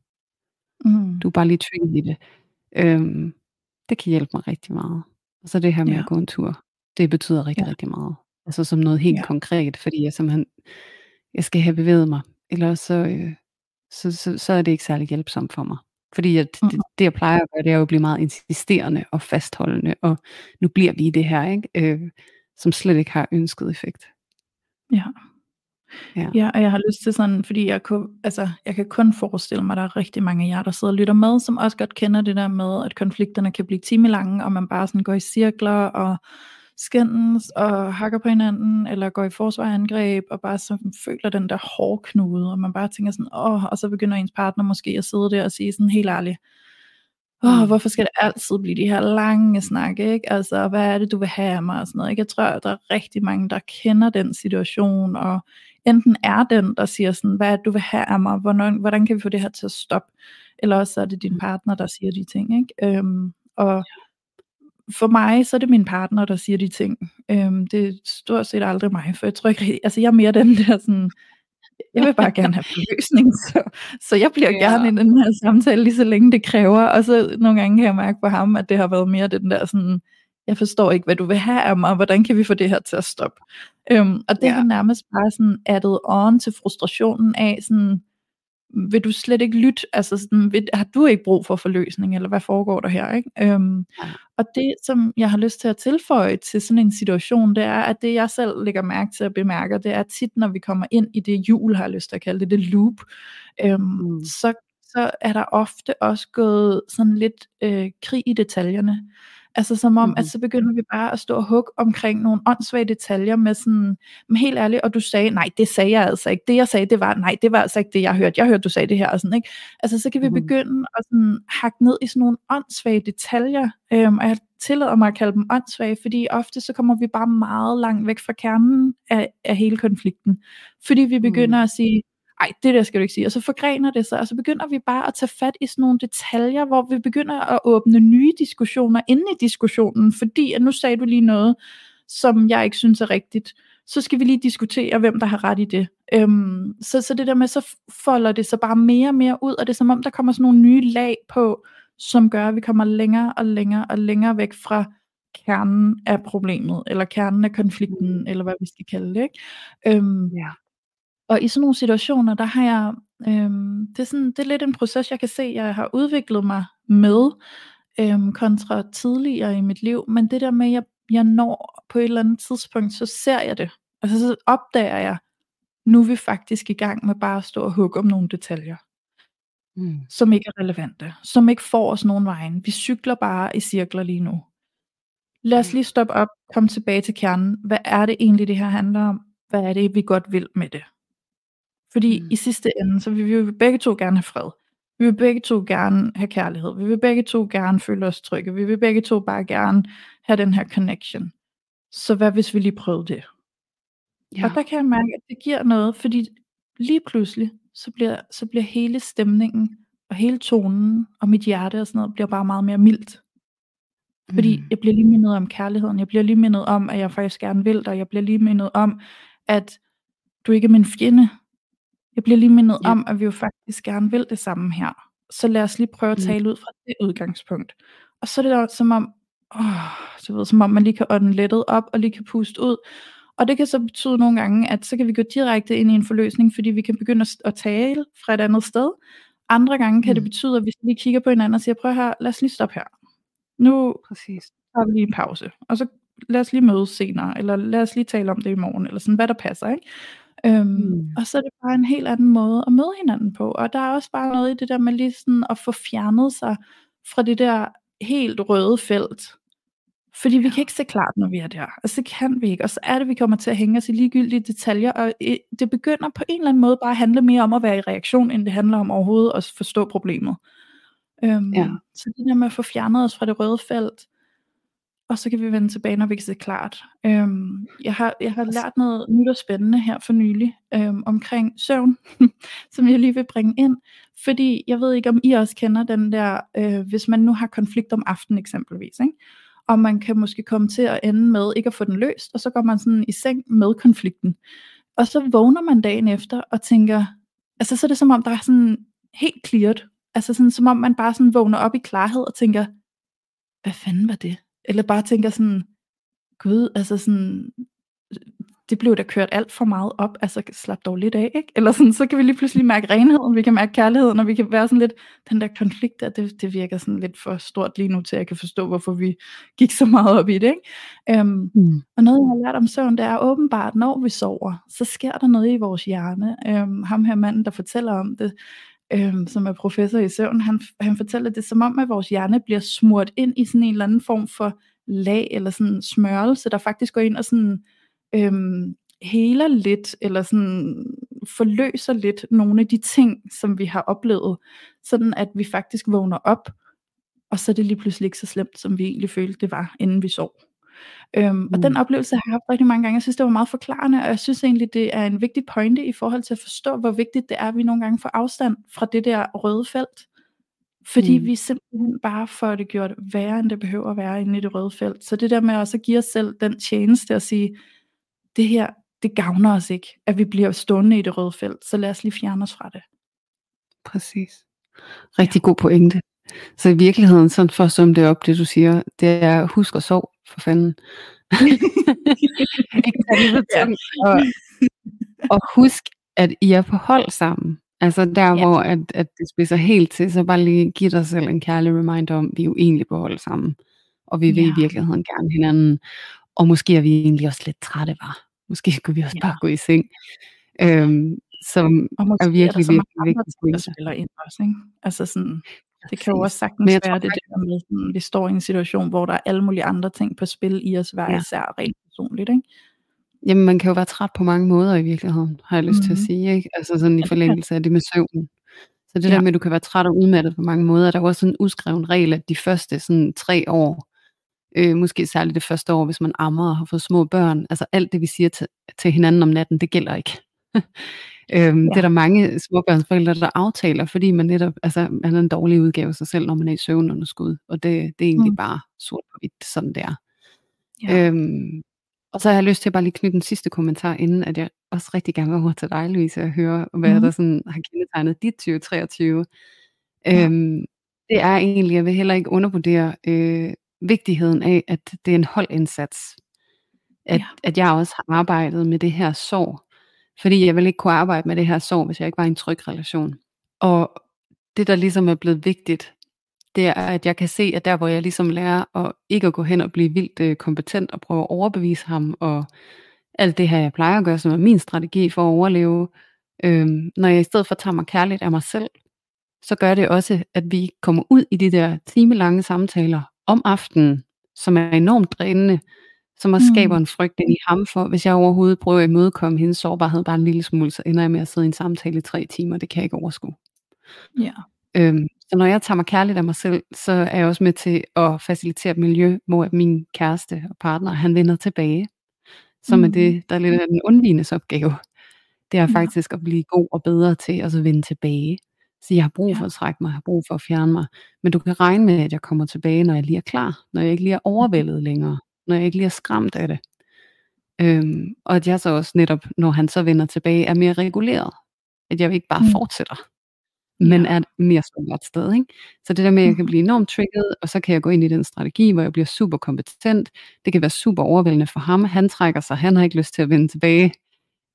Mm. Du er bare lige trigget i det. Øhm, det kan hjælpe mig rigtig meget. Og så det her med ja. at gå en tur, det betyder rigtig, ja. rigtig meget. Altså som noget helt ja. konkret, fordi jeg simpelthen, jeg skal have bevæget mig, ellers så, øh, så, så, så er det ikke særlig hjælpsomt for mig. Fordi at mm. det, det, jeg plejer at gøre, det er jo at blive meget insisterende og fastholdende, og nu bliver vi i det her, ikke? Øh, som slet ikke har ønsket effekt. Ja. Ja. ja, og jeg har lyst til sådan, fordi jeg, kunne, altså, jeg kan kun forestille mig, at der er rigtig mange af jer, der sidder og lytter med, som også godt kender det der med, at konflikterne kan blive timelange, og man bare sådan går i cirkler og skændes og hakker på hinanden, eller går i forsvarangreb, og bare så føler den der hårdknude, og man bare tænker sådan, åh, og så begynder ens partner måske at sidde der og sige sådan helt ærligt, åh, hvorfor skal det altid blive de her lange snakke, ikke? Altså, hvad er det, du vil have af mig og sådan noget, ikke? Jeg tror, der er rigtig mange, der kender den situation, og enten er den, der siger sådan, hvad er det, du vil have af mig, hvordan, hvordan kan vi få det her til at stoppe, eller også er det din mm. partner, der siger de ting, ikke? Øhm, og for mig, så er det min partner, der siger de ting. Øhm, det er stort set aldrig mig, for jeg tror ikke, altså jeg er mere den der sådan, jeg vil bare gerne have løsning, *laughs* så, så jeg bliver ja. gerne i den her samtale, lige så længe det kræver, og så nogle gange kan jeg mærke på ham, at det har været mere den der sådan, jeg forstår ikke, hvad du vil have af mig, hvordan kan vi få det her til at stoppe? Øhm, og det ja. har nærmest bare sådan addet on til frustrationen af sådan, vil du slet ikke lytte, altså sådan, vil, har du ikke brug for forløsning, eller hvad foregår der her, ikke? Øhm, ja. Og det, som jeg har lyst til at tilføje til sådan en situation, det er, at det jeg selv lægger mærke til at bemærke, det er tit, når vi kommer ind i det jul, har jeg lyst til at kalde det, det loop, øhm, mm. så, så er der ofte også gået sådan lidt øh, krig i detaljerne. Altså som om, mm-hmm. at så begynder vi bare at stå og hugge omkring nogle åndssvage detaljer med sådan, men helt ærligt, og du sagde, nej, det sagde jeg altså ikke. Det jeg sagde, det var, nej, det var altså ikke det, jeg hørte. Jeg hørte, du sagde det her, og sådan, ikke? Altså så kan vi mm-hmm. begynde at sådan, hakke ned i sådan nogle åndssvage detaljer, øhm, og jeg tillader mig at kalde dem åndssvage, fordi ofte så kommer vi bare meget langt væk fra kernen af, af hele konflikten. Fordi vi begynder mm. at sige, ej, det der skal du ikke sige. Og så forgrener det sig, og så begynder vi bare at tage fat i sådan nogle detaljer, hvor vi begynder at åbne nye diskussioner inde i diskussionen, fordi at nu sagde du lige noget, som jeg ikke synes er rigtigt. Så skal vi lige diskutere, hvem der har ret i det. Øhm, så, så det der med, så folder det sig bare mere og mere ud, og det er som om, der kommer sådan nogle nye lag på, som gør, at vi kommer længere og længere og længere væk fra kernen af problemet, eller kernen af konflikten, mm. eller hvad vi skal kalde det. Ikke? Øhm, ja. Og i sådan nogle situationer, der har jeg, øhm, det, er sådan, det er lidt en proces, jeg kan se, jeg har udviklet mig med, øhm, kontra tidligere i mit liv, men det der med, at jeg, jeg når på et eller andet tidspunkt, så ser jeg det, altså så opdager jeg, nu er vi faktisk i gang med bare at stå og hugge om nogle detaljer, mm. som ikke er relevante, som ikke får os nogen vejen. Vi cykler bare i cirkler lige nu. Lad os mm. lige stoppe op, komme tilbage til kernen. Hvad er det egentlig, det her handler om? Hvad er det, vi godt vil med det? Fordi mm. i sidste ende, så vil vi jo begge to gerne have fred. Vi vil begge to gerne have kærlighed. Vi vil begge to gerne føle os trygge. Vi vil begge to bare gerne have den her connection. Så hvad hvis vi lige prøvede det? Ja. Og der kan jeg mærke, at det giver noget, fordi lige pludselig, så bliver, så bliver hele stemningen, og hele tonen, og mit hjerte og sådan noget, bliver bare meget mere mildt. Fordi mm. jeg bliver lige mindet om kærligheden, jeg bliver lige mindet om, at jeg faktisk gerne vil dig, jeg bliver lige mindet om, at du ikke er min fjende, jeg bliver lige mindet ja. om, at vi jo faktisk gerne vil det samme her. Så lad os lige prøve at mm. tale mm. ud fra det udgangspunkt. Og så er det der som om, åh, så ved, som om man lige kan ånde lettet op, og lige kan puste ud. Og det kan så betyde nogle gange, at så kan vi gå direkte ind i en forløsning, fordi vi kan begynde at tale fra et andet sted. Andre gange kan mm. det betyde, at vi lige kigger på hinanden og siger, prøv her, lad os lige stoppe her. Nu Præcis. har vi lige en pause, og så lad os lige mødes senere, eller lad os lige tale om det i morgen, eller sådan, hvad der passer, ikke? Øhm, mm. Og så er det bare en helt anden måde at møde hinanden på. Og der er også bare noget i det der med lige sådan at få fjernet sig fra det der helt røde felt. Fordi vi kan ikke se klart, når vi er der. Altså det kan vi ikke. Og så er det, vi kommer til at hænge os i ligegyldige detaljer. Og det begynder på en eller anden måde bare at handle mere om at være i reaktion, end det handler om overhovedet at forstå problemet. Øhm, ja. Så det der med at få fjernet os fra det røde felt, og så kan vi vende tilbage, når vi se klart. Øhm, jeg, har, jeg har lært noget nyt og spændende her for nylig øhm, omkring søvn, *laughs* som jeg lige vil bringe ind. Fordi jeg ved ikke, om I også kender den der, øh, hvis man nu har konflikt om aftenen eksempelvis, ikke? og man kan måske komme til at ende med ikke at få den løst, og så går man sådan i seng med konflikten. Og så vågner man dagen efter og tænker, altså så er det som om, der er sådan helt cleared. Altså sådan, som om man bare sådan vågner op i klarhed og tænker, hvad fanden var det? Eller bare tænker sådan, gud, altså sådan, det blev da kørt alt for meget op, altså slap dog lidt af, ikke? Eller sådan, så kan vi lige pludselig mærke renheden, vi kan mærke kærligheden, og vi kan være sådan lidt, den der konflikt der, det, det virker sådan lidt for stort lige nu til, at jeg kan forstå, hvorfor vi gik så meget op i det, ikke? Um, mm. Og noget, jeg har lært om søvn, det er åbenbart, når vi sover, så sker der noget i vores hjerne. Um, ham her manden, der fortæller om det, øhm, som er professor i søvn, han, han fortæller det som om, at vores hjerne bliver smurt ind i sådan en eller anden form for lag eller sådan smørelse, der faktisk går ind og sådan øh, heler lidt, eller sådan forløser lidt nogle af de ting, som vi har oplevet, sådan at vi faktisk vågner op, og så er det lige pludselig ikke så slemt, som vi egentlig følte det var, inden vi sov. Øhm, mm. Og den mm. oplevelse har jeg haft rigtig mange gange. Jeg synes, det var meget forklarende, og jeg synes egentlig, det er en vigtig pointe i forhold til at forstå, hvor vigtigt det er, at vi nogle gange får afstand fra det der røde felt. Fordi Mm. vi simpelthen bare får det gjort værre, end det behøver at være inde i det røde felt. Så det der med også at give os selv den tjeneste at sige, det her, det gavner os ikke, at vi bliver stående i det røde felt, så lad os lige fjerne os fra det. Præcis. Rigtig god pointe. Så i virkeligheden, sådan for at summe det op, det du siger, det er husk at sove, for fanden. *laughs* Ja. og, og husk, at I er på hold sammen. Altså der, Ja. hvor at, at det spidser helt til, så bare lige giv dig selv en kærlig reminder om, vi er jo egentlig på hold sammen. Og vi vil Ja. i virkeligheden gerne hinanden. Og måske er vi egentlig også lidt trætte, var. Måske skulle vi også Ja. bare gå i seng. Øhm, som Og måske er er, virkelig, der så mange virkelig andre vigtig ting, der spiller ind også. Ikke? Altså sådan, det kan jo også sagtens Men jeg være tror det der med, sådan, vi står i en situation, hvor der er alle mulige andre ting på spil i os hver Ja. især rent personligt. Ikke? Jamen, man kan jo være træt på mange måder i virkeligheden, har jeg lyst til at Mhm. sige, ikke? Altså sådan i forlængelse af det med søvnen. Så det Ja. der med, at du kan være træt og udmattet på mange måder, der er også sådan en udskreven regel, at de første sådan tre år, øh, måske særligt det første år, hvis man ammer og har fået små børn, altså alt det, vi siger til, til hinanden om natten, det gælder ikke. *laughs* øhm, Det er der mange småbørnsforældre, der aftaler, fordi man netop, altså man er en dårlig udgave af sig selv, når man er i søvnunderskud, og det, det er egentlig Mm. bare sort på hvidt, sådan det er. Ja. Øhm, og så har jeg lyst til at bare lige knytte en sidste kommentar, inden at jeg også rigtig gerne vil over til dig, Louise, og høre, hvad Mhm. der sådan har kendetegnet dit 2023. Ja. Øhm, det er egentlig, jeg vil heller ikke undervurdere øh, vigtigheden af, at det er en holdindsats. At, Ja. at jeg også har arbejdet med det her sorg. Fordi jeg ville ikke kunne arbejde med det her sorg, hvis jeg ikke var i en tryg relation. Og det, der ligesom er blevet vigtigt, det er, at jeg kan se, at der, hvor jeg ligesom lærer at ikke at gå hen og blive vildt øh, kompetent og prøve at overbevise ham, og alt det her, jeg plejer at gøre, som er min strategi for at overleve, øhm, når jeg i stedet for tager mig kærligt af mig selv, så gør det også, at vi kommer ud i de der timelange samtaler om aftenen, som er enormt drænende, som også Mm. skaber en frygt ind i ham for, hvis jeg overhovedet prøver at imødekomme hendes sårbarhed bare en lille smule, så ender jeg med at sidde i en samtale i tre timer, det kan jeg ikke overskue. Ja. Øhm, så når jeg tager mig kærligt af mig selv, så er jeg også med til at facilitere et miljø, hvor min kæreste og partner, han vender tilbage. Som er Mm. det, der er lidt af den undvignes opgave. Det er Ja. faktisk at blive god og bedre til at så vende tilbage. Så jeg har brug for at trække mig, jeg har brug for at fjerne mig. Men du kan regne med, at jeg kommer tilbage, når jeg lige er klar. Når jeg ikke lige er overvældet længere. Når jeg ikke lige er skræmt af det. Øhm, og at jeg så også netop, når han så vender tilbage, er mere reguleret. At jeg ikke bare Mm. fortsætter men Ja. er mere sårbart sted. Ikke? Så det der med, at jeg kan Mhm. blive enormt trigget, og så kan jeg gå ind i den strategi, hvor jeg bliver super kompetent. Det kan være super overvældende for ham. Han trækker sig, han har ikke lyst til at vende tilbage.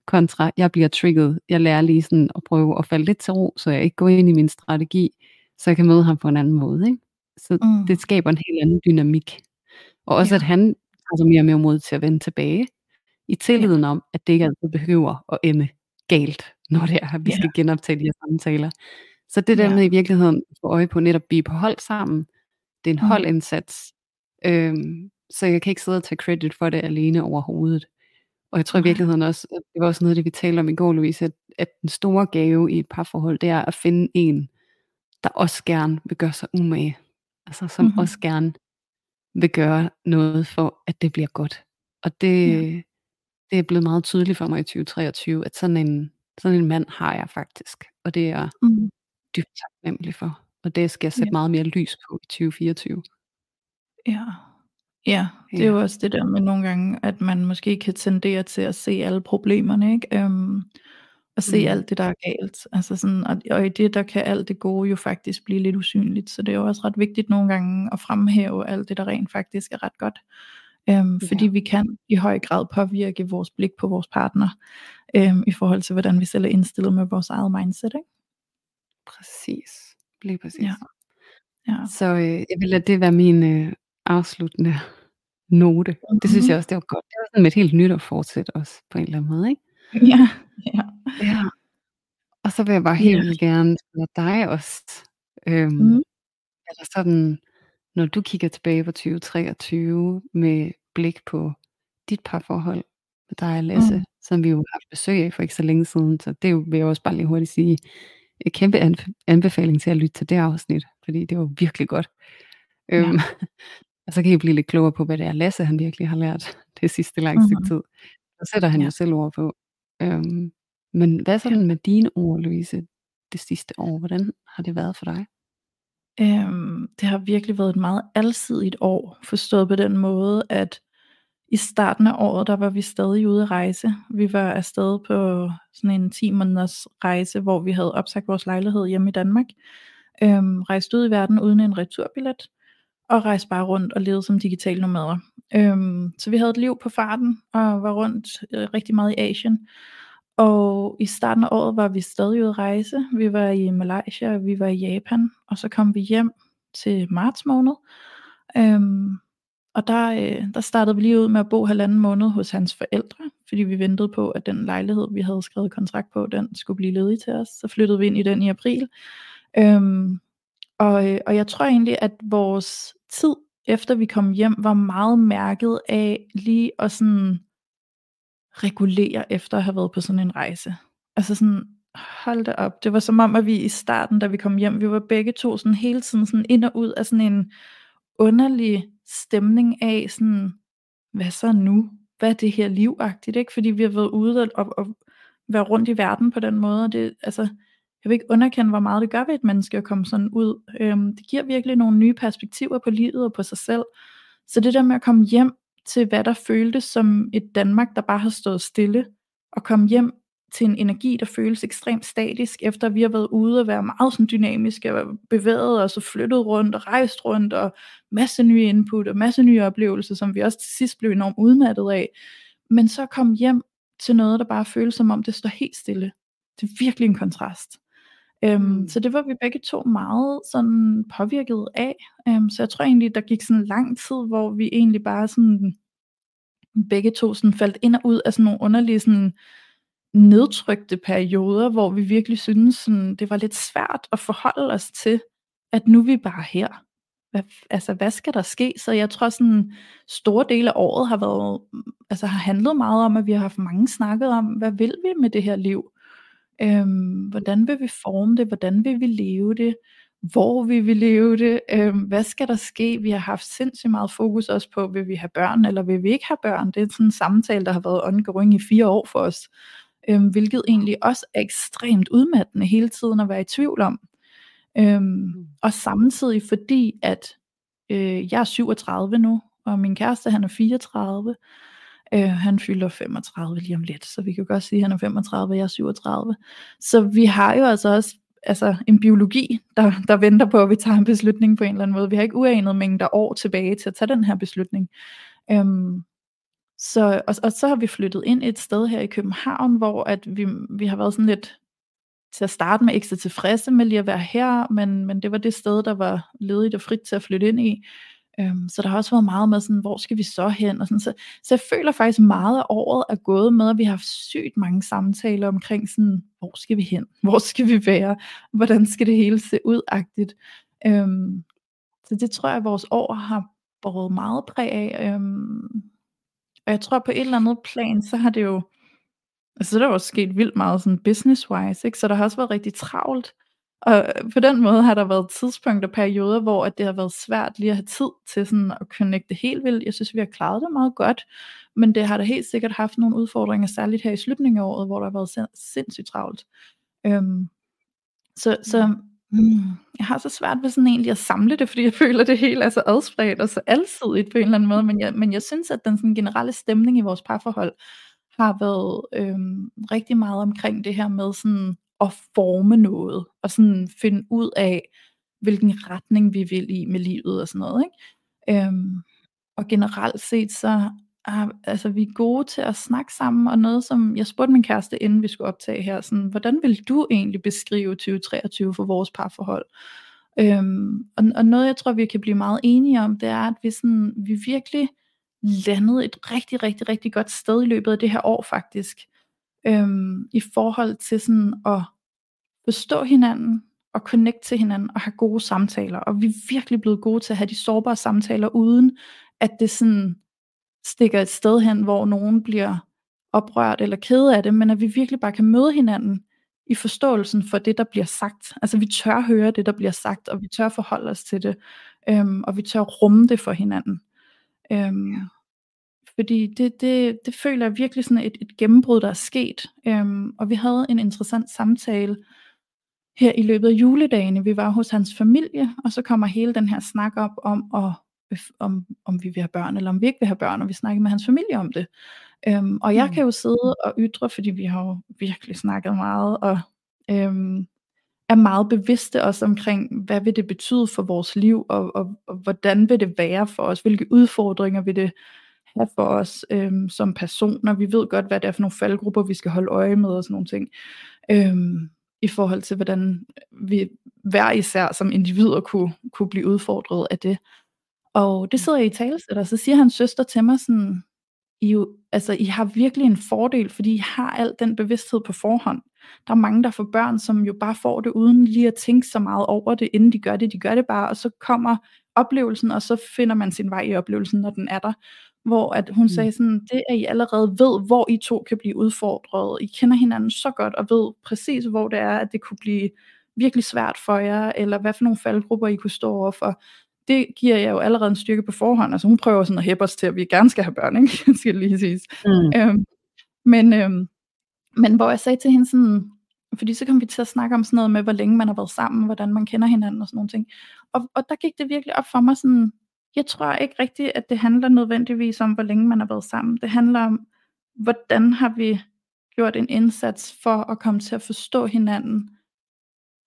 Kontra, jeg bliver trigget. Jeg lærer lige sådan at prøve at falde lidt til ro, så jeg ikke går ind i min strategi, så jeg kan møde ham på en anden måde. Ikke? Så Mm. det skaber en helt anden dynamik. Og også, Ja. at han så mere og mere mod til at vende tilbage. I tilliden om, at det ikke altid behøver at ende galt, *laughs* når det er, at vi Ja. skal genoptage de her samtaler. Så det der Ja. med i virkeligheden at få øje på netop at blive på hold sammen, det er en Mm. holdindsats. Øhm, så jeg kan ikke sidde og tage credit for det alene overhovedet. Og jeg tror i virkeligheden også, at det var også noget af det, vi talte om i går, Louise, at, at den store gave i et parforhold, det er at finde en, der også gerne vil gøre sig umage. Altså som Mhm. også gerne vil gøre noget for, at det bliver godt. Og det, Ja. det er blevet meget tydeligt for mig i 2023, at sådan en, sådan en mand har jeg faktisk. Og det er Mm. dybt taknemmelig for. Og det skal jeg sætte Ja. meget mere lys på i 2024. Ja. Ja, det er jo også det der med nogle gange, at man måske kan tendere til at se alle problemerne, ikke? Øhm, og se Mm. alt det, der er galt. Altså sådan, og, og i det, der kan alt det gode jo faktisk blive lidt usynligt. Så det er jo også ret vigtigt nogle gange at fremhæve alt det, der rent faktisk er ret godt. Øhm, fordi Ja. vi kan i høj grad påvirke vores blik på vores partner, øhm, i forhold til, hvordan vi selv er indstillet med vores eget mindset, ikke? Præcis. Lige præcis. Ja. Ja. Så øh, jeg vil lade det være min øh, afsluttende note. Det synes Mhm. jeg også, det var godt. Det var sådan med et helt nyt at fortsætte også på en eller anden måde. Ikke? *laughs* Ja, ja. Ja. Og så vil jeg bare helt Ja. gerne spørge dig også. Øhm, Mm. er der sådan, når du kigger tilbage på 2023 med blik på dit parforhold med dig og Lasse, Mm. som vi jo har haft besøg af for ikke så længe siden, så det vil jeg også bare lige hurtigt sige, et kæmpe anbefaling til at lytte til det afsnit, fordi det var virkelig godt. Ja. Øhm, *laughs* og så kan I blive lidt klogere på, hvad det er, Lasse han virkelig har lært det sidste lange stykke Mhm. tid. Så sætter han Ja. jo selv ord på. Øhm, men hvad sådan med dine ord, Louise, det sidste år? Hvordan har det været for dig? Øhm, det har virkelig været et meget alsidigt år, forstået på den måde, at i starten af året, der var vi stadig ude at rejse. Vi var afsted på sådan en 10 måneders rejse, hvor vi havde opsagt vores lejlighed hjemme i Danmark. Øhm, rejst ud i verden uden en returbillet, og rejste bare rundt og levede som digital nomader. Øhm, så vi havde et liv på farten, og var rundt øh, rigtig meget i Asien. Og i starten af året var vi stadig ude at rejse. Vi var i Malaysia, vi var i Japan, og så kom vi hjem til marts måned. Øhm, og der, øh, der startede vi lige ud med at bo halvanden måned hos hans forældre, fordi vi ventede på, at den lejlighed, vi havde skrevet kontrakt på, den skulle blive ledig til os. Så flyttede vi ind i den i april. Øhm, og, øh, og jeg tror egentlig, at vores tid efter vi kom hjem, var meget mærket af lige at sådan regulere efter at have været på sådan en rejse. Altså sådan, hold det op. Det var som om, at vi i starten, da vi kom hjem, vi var begge to sådan hele tiden sådan ind og ud af sådan en underlig stemning af sådan, hvad så nu? Hvad er det her livagtigt, ikke? Fordi vi har været ude og, og, og være rundt i verden på den måde, og det, altså, jeg vil ikke underkende, hvor meget det gør ved et menneske at komme sådan ud. Øhm, det giver virkelig nogle nye perspektiver på livet og på sig selv. Så det der med at komme hjem til, hvad der føltes som et Danmark, der bare har stået stille, og kom hjem til en energi, der føles ekstremt statisk, efter vi har været ude og være meget sådan dynamiske, og bevæget os og flyttet rundt og rejst rundt, og masse nye input og masse nye oplevelser, som vi også til sidst blev enormt udmattet af. Men så kom hjem til noget, der bare føles som om det står helt stille. Det er virkelig en kontrast. Øhm, mm. Så det var vi begge to meget sådan påvirket af. Øhm, så jeg tror egentlig, der gik sådan lang tid, hvor vi egentlig bare sådan begge to sådan faldt ind og ud af sådan nogle underlige sådan nedtrykte perioder, hvor vi virkelig synes sådan, det var lidt svært at forholde os til, at nu er vi bare her. Hvad, altså, hvad skal der ske? Så jeg tror sådan, store dele af året har været, altså har handlet meget om, at vi har haft mange snakket om, hvad vil vi med det her liv? Øhm, hvordan vil vi forme det? Hvordan vil vi leve det? Hvor vil vi leve det? Øhm, hvad skal der ske? Vi har haft sindssygt meget fokus også på, vil vi have børn, eller vil vi ikke have børn? Det er sådan en samtale, der har været ongoing i fire år for os. Øhm, hvilket egentlig også er ekstremt udmattende hele tiden at være i tvivl om. Øhm, mm. og samtidig fordi, at øh, jeg er 37 nu, og min kæreste han er 34, Øh, han fylder 35 lige om lidt, så vi kan godt sige, at han er 35, og jeg er 37. Så vi har jo altså også altså en biologi, der, der venter på, at vi tager en beslutning på en eller anden måde. Vi har ikke uanet mængder år tilbage til at tage den her beslutning. Øhm, så, og, og så har vi flyttet ind et sted her i København, hvor at vi, vi har været sådan lidt til at starte med ikke så tilfredse med lige at være her, men, men det var det sted, der var ledigt og frit til at flytte ind i. Øhm, så der har også været meget med sådan, hvor skal vi så hen? Og sådan, så, så jeg føler faktisk meget af året er gået med, at vi har haft sygt mange samtaler omkring sådan, hvor skal vi hen? *laughs* Hvor skal vi være? Hvordan skal det hele se ud? -agtigt? Øhm, så det tror jeg, at vores år har båret meget præg af. Øhm, og jeg tror på et eller andet plan, så har det jo, altså der er også sket vildt meget sådan business-wise, ikke? så der har også været rigtig travlt. Og på den måde har der været tidspunkter og perioder, hvor at det har været svært lige at have tid til sådan at connecte helt vildt. Jeg synes, vi har klaret det meget godt, men det har da helt sikkert haft nogle udfordringer, særligt her i slutningen af året, hvor der har været sindssygt travlt. Øhm, så, så mm, jeg har så svært ved sådan egentlig at samle det, fordi jeg *laughs* føler, at det hele er så adspredt og så alsidigt på en eller anden måde, men jeg, men jeg synes, at den sådan generelle stemning i vores parforhold har været øhm, rigtig meget omkring det her med sådan at forme noget, og sådan finde ud af, hvilken retning vi vil i med livet og sådan noget. Ikke? Øhm, og generelt set så er altså, vi er gode til at snakke sammen, og noget som, jeg spurgte min kæreste, inden vi skulle optage her, sådan, hvordan vil du egentlig beskrive 2023 for vores parforhold? Øhm, og, og noget jeg tror vi kan blive meget enige om, det er, at vi, sådan, vi virkelig landede et rigtig, rigtig, rigtig godt sted i løbet af det her år faktisk øhm, i forhold til sådan at forstå hinanden og connect til hinanden og have gode samtaler. Og vi er virkelig blevet gode til at have de sårbare samtaler, uden at det sådan stikker et sted hen, hvor nogen bliver oprørt eller ked af det, men at vi virkelig bare kan møde hinanden i forståelsen for det, der bliver sagt. Altså vi tør høre det, der bliver sagt, og vi tør forholde os til det, øhm, og vi tør rumme det for hinanden. Øhm, ja. Fordi det, det, det føler jeg virkelig sådan et, et gennembrud, der er sket. Øhm, og vi havde en interessant samtale her i løbet af juledagene. Vi var hos hans familie, og så kommer hele den her snak op om, at, om, om vi vil have børn, eller om vi ikke vil have børn, og vi snakker med hans familie om det. Øhm, og jeg mm. kan jo sidde og ytre, fordi vi har jo virkelig snakket meget, og øhm, er meget bevidste også omkring, hvad vil det betyde for vores liv, og, og, og hvordan vil det være for os, hvilke udfordringer vil det have for os øhm, som personer. Vi ved godt, hvad det er for nogle faldgrupper, vi skal holde øje med og sådan nogle ting. Øhm, i forhold til, hvordan vi hver især som individer kunne, kunne blive udfordret af det. Og det sidder jeg i tale og så siger hans søster til mig sådan, I, jo, altså, I har virkelig en fordel, fordi I har al den bevidsthed på forhånd. Der er mange, der får børn, som jo bare får det, uden lige at tænke så meget over det, inden de gør det. De gør det bare, og så kommer oplevelsen, og så finder man sin vej i oplevelsen, når den er der. Hvor at hun mm. sagde sådan, det at I allerede ved, hvor I to kan blive udfordret. I kender hinanden så godt, og ved præcis, hvor det er, at det kunne blive virkelig svært for jer, eller hvad for nogle faldgrupper I kunne stå overfor det giver jeg jo allerede en styrke på forhånd. Altså hun prøver sådan at hæppe os til, at vi gerne skal have børn, ikke? *laughs* skal lige siges. Mm. Øhm, men, øhm, men hvor jeg sagde til hende sådan, fordi så kom vi til at snakke om sådan noget med, hvor længe man har været sammen, hvordan man kender hinanden og sådan nogle ting. Og, og der gik det virkelig op for mig sådan, jeg tror ikke rigtigt, at det handler nødvendigvis om, hvor længe man har været sammen. Det handler om, hvordan har vi gjort en indsats for at komme til at forstå hinanden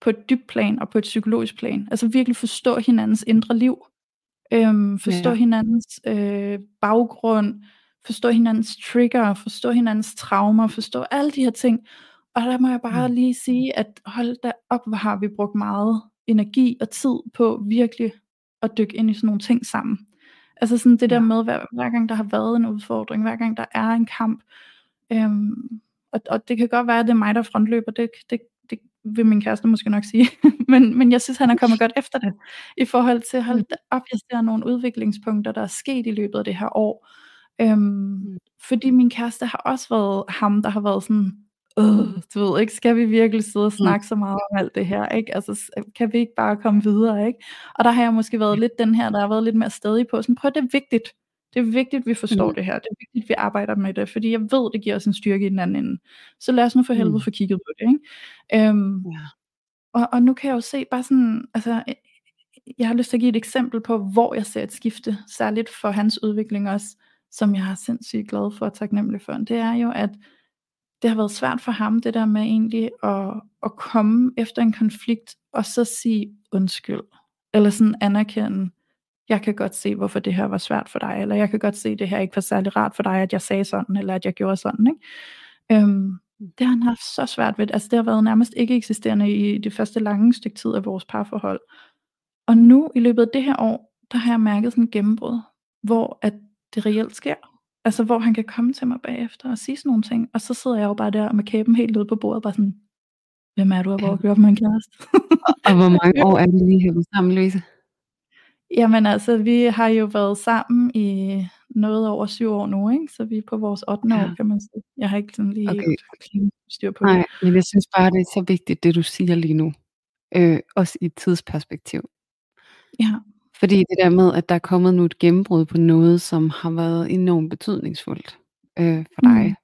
på et dybt plan og på et psykologisk plan. Altså virkelig forstå hinandens indre liv. Øhm, forstå ja. hinandens øh, baggrund, forstå hinandens trigger, forstå hinandens traumer, forstå alle de her ting. Og der må jeg bare mm. lige sige, at hold da op, hvor har vi brugt meget energi og tid på virkelig at dykke ind i sådan nogle ting sammen. Altså sådan det der med, hver, hver gang der har været en udfordring, hver gang der er en kamp, øhm, og, og det kan godt være, at det er mig, der frontløber, det, det, det vil min kæreste måske nok sige, *laughs* men, men jeg synes, han er kommet godt efter det, i forhold til, hold op, jeg ser nogle udviklingspunkter, der er sket i løbet af det her år, øhm, mm. fordi min kæreste har også været ham, der har været sådan, øh, du ved ikke, skal vi virkelig sidde og mm. snakke så meget om alt det her, ikke? Altså, kan vi ikke bare komme videre, ikke? Og der har jeg måske været lidt den her, der har været lidt mere stadig på, sådan, prøv det er vigtigt, det er vigtigt, at vi forstår mm. det her. Det er vigtigt, at vi arbejder med det, fordi jeg ved, det giver os en styrke i den anden ende. Så lad os nu for helvede mm. få kigget på det. Ikke? Øhm, ja. og, og nu kan jeg jo se bare sådan, altså, jeg har lyst til at give et eksempel på, hvor jeg ser et skifte, særligt for hans udvikling også, som jeg er sindssygt glad for og taknemmelig for. Det er jo, at det har været svært for ham, det der med egentlig at, at komme efter en konflikt, og så sige undskyld, eller sådan anerkende, jeg kan godt se, hvorfor det her var svært for dig, eller jeg kan godt se, at det her ikke var særlig rart for dig, at jeg sagde sådan, eller at jeg gjorde sådan. Ikke? Øhm, det har han haft så svært ved. Altså det har været nærmest ikke eksisterende i det første lange stykke tid af vores parforhold. Og nu i løbet af det her år, der har jeg mærket sådan en gennembrud, hvor at det reelt sker. Altså hvor han kan komme til mig bagefter og sige sådan nogle ting, og så sidder jeg jo bare der med kæben helt ude på bordet, bare sådan, hvem er du, og hvor gør med en kæreste? og, og hvor mange *laughs* år er det lige her sammen, Louise? Jamen altså, vi har jo været sammen i noget over syv år nu, ikke? så vi er på vores 8. Ja. år, kan man sige. Jeg har ikke sådan lige okay. styr på Nej, det. men jeg synes bare, det er så vigtigt, det du siger lige nu. Øh, også i et tidsperspektiv. Ja. Fordi det der med, at der er kommet nu et gennembrud på noget, som har været enormt betydningsfuldt øh, for dig. Mm.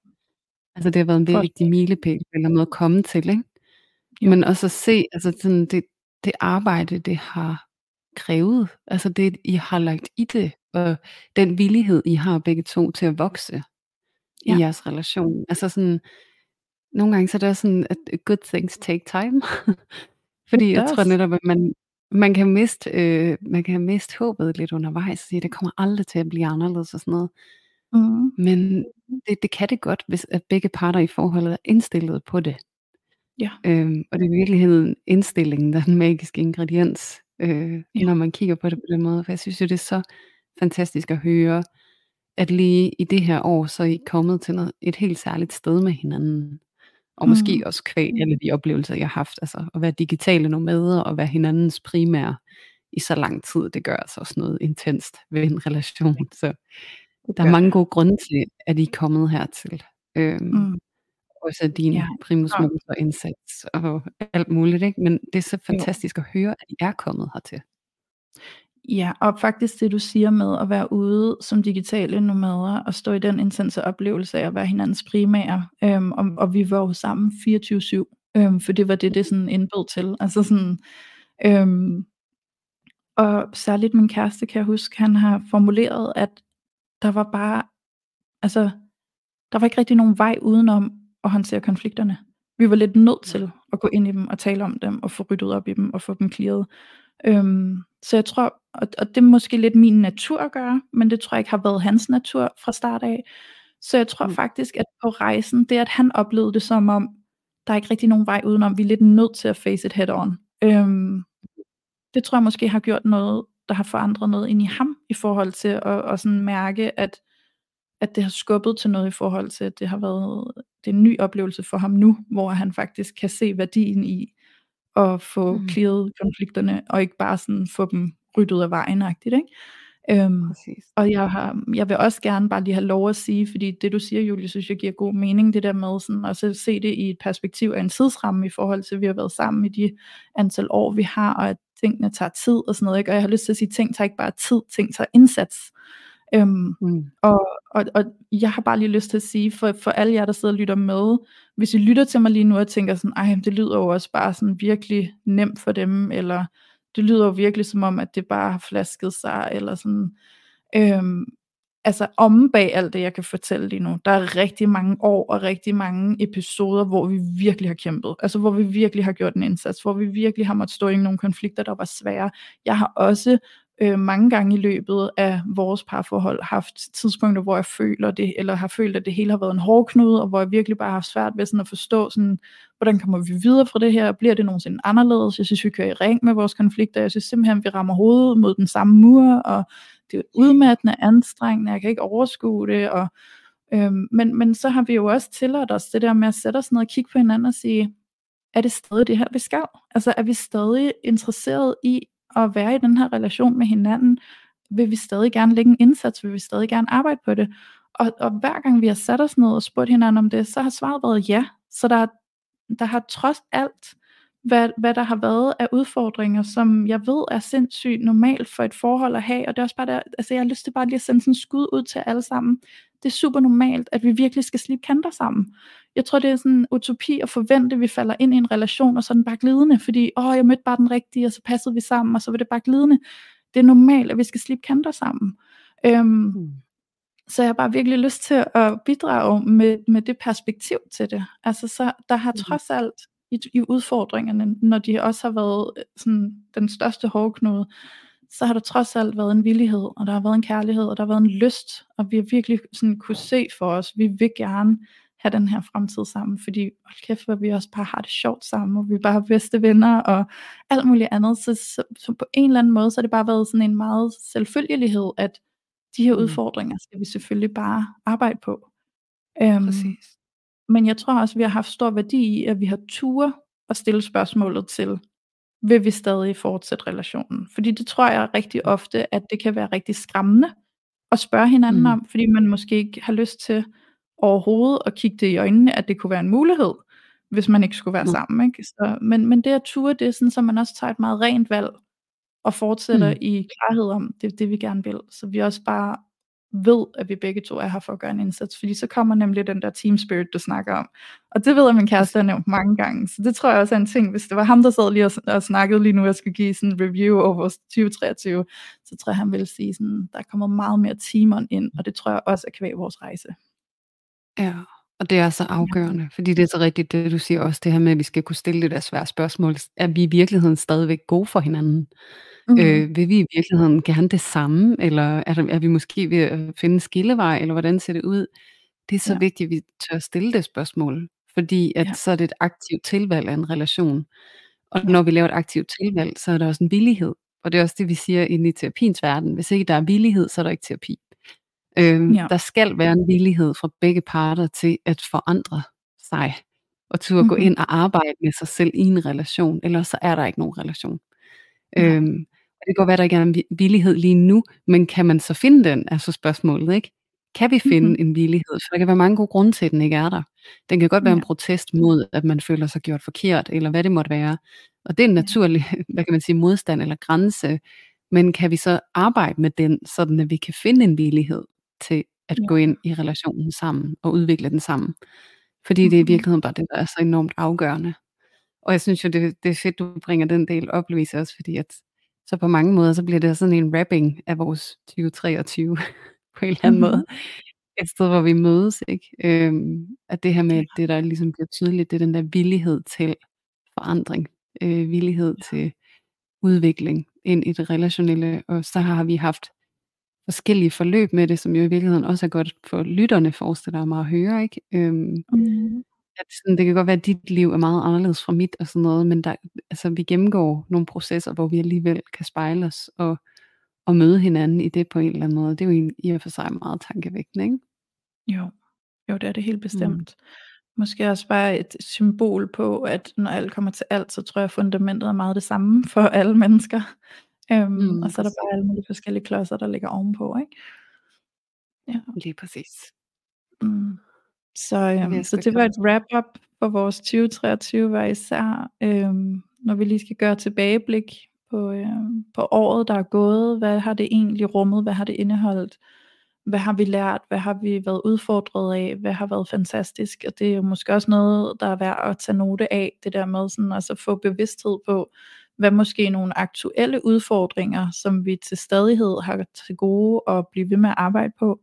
Altså det har været en virkelig vigtig milepæl, eller noget at komme til, ikke? Jo. Men også at se, altså sådan det, det arbejde, det har krævet, altså det I har lagt i det, og den villighed I har begge to til at vokse ja. i jeres relation. Altså sådan, nogle gange så er det også sådan, at good things take time. *laughs* Fordi jeg tror netop, at man, man kan miste, øh, man kan miste håbet lidt undervejs, og sige, det kommer aldrig til at blive anderledes og sådan noget. Mm. Men det, det kan det godt, hvis at begge parter i forholdet er indstillet på det. Ja. Øhm, og det er i virkeligheden indstillingen, der er den magiske ingrediens øh, ja. når man kigger på det på den måde. For jeg synes jo, det er så fantastisk at høre, at lige i det her år, så er I kommet til noget, et helt særligt sted med hinanden. Og mm. måske også kvæg alle de oplevelser, jeg har haft. Altså at være digitale nomader og være hinandens primære i så lang tid, det gør altså også noget intenst ved en relation. Så der er mange gode grunde til, at I er kommet hertil. Øhm, mm også din ja. primus motor indsats og alt muligt, ikke? Men det er så fantastisk jo. at høre, at I er kommet hertil. Ja, og faktisk det du siger med at være ude som digitale nomader og stå i den intense oplevelse af at være hinandens primære, øhm, og, og vi var jo sammen 24-7 Øhm, for det var det, det sådan indbød til. Altså sådan, øhm, og særligt min kæreste, kan jeg huske, han har formuleret, at der var bare, altså, der var ikke rigtig nogen vej udenom at håndtere konflikterne. Vi var lidt nødt til at gå ind i dem og tale om dem og få ryddet op i dem og få dem clearet. Øhm, så jeg tror, og, og det er måske lidt min natur at gøre, men det tror jeg ikke har været hans natur fra start af. Så jeg tror mm. faktisk, at på rejsen, det at han oplevede det som om, der er ikke rigtig nogen vej udenom, vi er lidt nødt til at face it head on. Øhm, det tror jeg måske har gjort noget, der har forandret noget ind i ham, i forhold til at, at sådan mærke, at, at det har skubbet til noget i forhold til, at det har været det er en ny oplevelse for ham nu, hvor han faktisk kan se værdien i at få mm. clearet konflikterne, og ikke bare sådan få dem ryddet af vejen, ikke? Øhm, og jeg, har, jeg vil også gerne bare lige have lov at sige, fordi det du siger, Julie, synes jeg giver god mening, det der med sådan, at se det i et perspektiv af en tidsramme i forhold til, at vi har været sammen i de antal år, vi har, og at tingene tager tid og sådan noget, ikke? og jeg har lyst til at sige, at ting tager ikke bare tid, ting tager indsats. Øhm, mm. og, og, og jeg har bare lige lyst til at sige, for, for alle jer, der sidder og lytter med, hvis I lytter til mig lige nu og tænker sådan, ej, det lyder jo også bare sådan virkelig nemt for dem, eller det lyder jo virkelig som om, at det bare har flasket sig, eller sådan, øhm, altså om bag alt det, jeg kan fortælle lige nu, der er rigtig mange år og rigtig mange episoder, hvor vi virkelig har kæmpet. Altså hvor vi virkelig har gjort en indsats, hvor vi virkelig har måttet stå i nogle konflikter, der var svære. Jeg har også øh, mange gange i løbet af vores parforhold haft tidspunkter, hvor jeg føler det, eller har følt, at det hele har været en hårdknude, og hvor jeg virkelig bare har svært ved sådan at forstå, sådan, hvordan kommer vi videre fra det her, bliver det nogensinde anderledes, jeg synes, vi kører i ring med vores konflikter, jeg synes simpelthen, vi rammer hovedet mod den samme mur, og det er udmattende, anstrengende, jeg kan ikke overskue det, og, øhm, men, men så har vi jo også tilladt os det der med at sætte os ned og kigge på hinanden og sige, er det stadig det her, vi skal? Altså er vi stadig interesseret i at være i den her relation med hinanden, vil vi stadig gerne lægge en indsats, vil vi stadig gerne arbejde på det. Og, og hver gang vi har sat os ned og spurgt hinanden om det, så har svaret været ja. Så der, der har trods alt, hvad, hvad der har været af udfordringer, som jeg ved er sindssygt normalt for et forhold at have, og det er også bare der, altså jeg har lyst til bare lige at sende sådan en skud ud til alle sammen. Det er super normalt, at vi virkelig skal slippe kanter sammen. Jeg tror, det er sådan en utopi at forvente, at vi falder ind i en relation, og så er den bare glidende, fordi, åh, jeg mødte bare den rigtige, og så passede vi sammen, og så var det bare glidende. Det er normalt, at vi skal slippe kanter sammen. Øhm, mm. Så jeg har bare virkelig lyst til at bidrage med, med det perspektiv til det. Altså, så der har mm. trods alt i, i udfordringerne, når de også har været øh, sådan, den største hårdknude, så har der trods alt været en villighed, og der har været en kærlighed, og der har været en lyst, og vi har virkelig sådan kunne se for os, vi vil gerne have den her fremtid sammen, fordi hold kæft, hvor vi også bare har det sjovt sammen, og vi bare har bedste venner, og alt muligt andet, så, så, så på en eller anden måde, så har det bare været sådan en meget selvfølgelighed, at de her mm. udfordringer skal vi selvfølgelig bare arbejde på. Øhm, Præcis. Men jeg tror også, vi har haft stor værdi i, at vi har tur at stille spørgsmålet til, vil vi stadig fortsætte relationen? Fordi det tror jeg rigtig ofte, at det kan være rigtig skræmmende at spørge hinanden mm. om, fordi man måske ikke har lyst til overhovedet at kigge det i øjnene, at det kunne være en mulighed, hvis man ikke skulle være mm. sammen. Ikke? Så, men, men det at ture, det er sådan, så man også tager et meget rent valg, og fortsætter mm. i klarhed om, det det vi gerne vil. Så vi også bare ved, at vi begge to er her for at gøre en indsats, fordi så kommer nemlig den der team spirit, du snakker om. Og det ved jeg, min kæreste har nævnt mange gange, så det tror jeg også er en ting, hvis det var ham, der sad lige og, og snakkede lige nu, jeg skulle give sådan en review over 2023, så tror jeg, han ville sige sådan, der kommer meget mere timer ind, og det tror jeg også er kvæg vores rejse. Ja, og det er så afgørende, fordi det er så rigtigt, det du siger også, det her med, at vi skal kunne stille det der svære spørgsmål. Er vi i virkeligheden stadigvæk gode for hinanden? Mm. Øh, vil vi i virkeligheden gerne det samme, eller er, der, er vi måske ved at finde en skillevej, eller hvordan ser det ud? Det er så ja. vigtigt, at vi tør stille det spørgsmål, fordi at ja. så er det et aktivt tilvalg af en relation. Og ja. når vi laver et aktivt tilvalg, så er der også en villighed. Og det er også det, vi siger inde i terapiens verden. Hvis ikke der er villighed, så er der ikke terapi. Øhm, ja. Der skal være en villighed fra begge parter til at forandre sig, og til at mm-hmm. gå ind og arbejde med sig selv i en relation, ellers så er der ikke nogen relation. Ja. Øhm, det kan godt være, der ikke er en villighed lige nu, men kan man så finde den, er så spørgsmålet, ikke? Kan vi finde mm-hmm. en villighed? For der kan være mange gode grunde til, at den ikke er der. Den kan godt være ja. en protest mod, at man føler sig gjort forkert, eller hvad det måtte være. Og det er en naturlig, *laughs* hvad kan man sige, modstand eller grænse. Men kan vi så arbejde med den, sådan at vi kan finde en villighed til at ja. gå ind i relationen sammen og udvikle den sammen? Fordi mm-hmm. det er i virkeligheden bare det, der er så enormt afgørende. Og jeg synes jo, det, det er fedt, du bringer den del op, Louise, også fordi at så på mange måder, så bliver det sådan en wrapping af vores 2023 *laughs* på en eller anden mm-hmm. måde. Et sted, hvor vi mødes, ikke? Øhm, at det her med, det der ligesom bliver tydeligt, det er den der villighed til forandring, øh, villighed til udvikling ind i det relationelle, og så har vi haft forskellige forløb med det, som jo i virkeligheden også er godt for lytterne, forestiller mig at høre, ikke? Øhm, mm. at sådan, det kan godt være, at dit liv er meget anderledes fra mit og sådan noget, men der, altså, vi gennemgår nogle processer, hvor vi alligevel kan spejle os og, og møde hinanden i det på en eller anden måde. Det er jo en, i og for sig meget tankevægtende, ikke? Jo, jo det er det helt bestemt. Mm. Måske også bare et symbol på, at når alt kommer til alt, så tror jeg, at fundamentet er meget det samme for alle mennesker. Øhm, mm, og så er der bare alle mulige forskellige klodser, der ligger ovenpå, ikke? Ja. Lige præcis. Mm. Så, øhm, så det var et wrap-up for vores 2023 var især, øhm, når vi lige skal gøre tilbageblik på, øhm, på året, der er gået. Hvad har det egentlig rummet? Hvad har det indeholdt? hvad har vi lært, hvad har vi været udfordret af, hvad har været fantastisk, og det er jo måske også noget, der er værd at tage note af, det der med sådan altså at få bevidsthed på, hvad måske nogle aktuelle udfordringer, som vi til stadighed har til gode at blive ved med at arbejde på,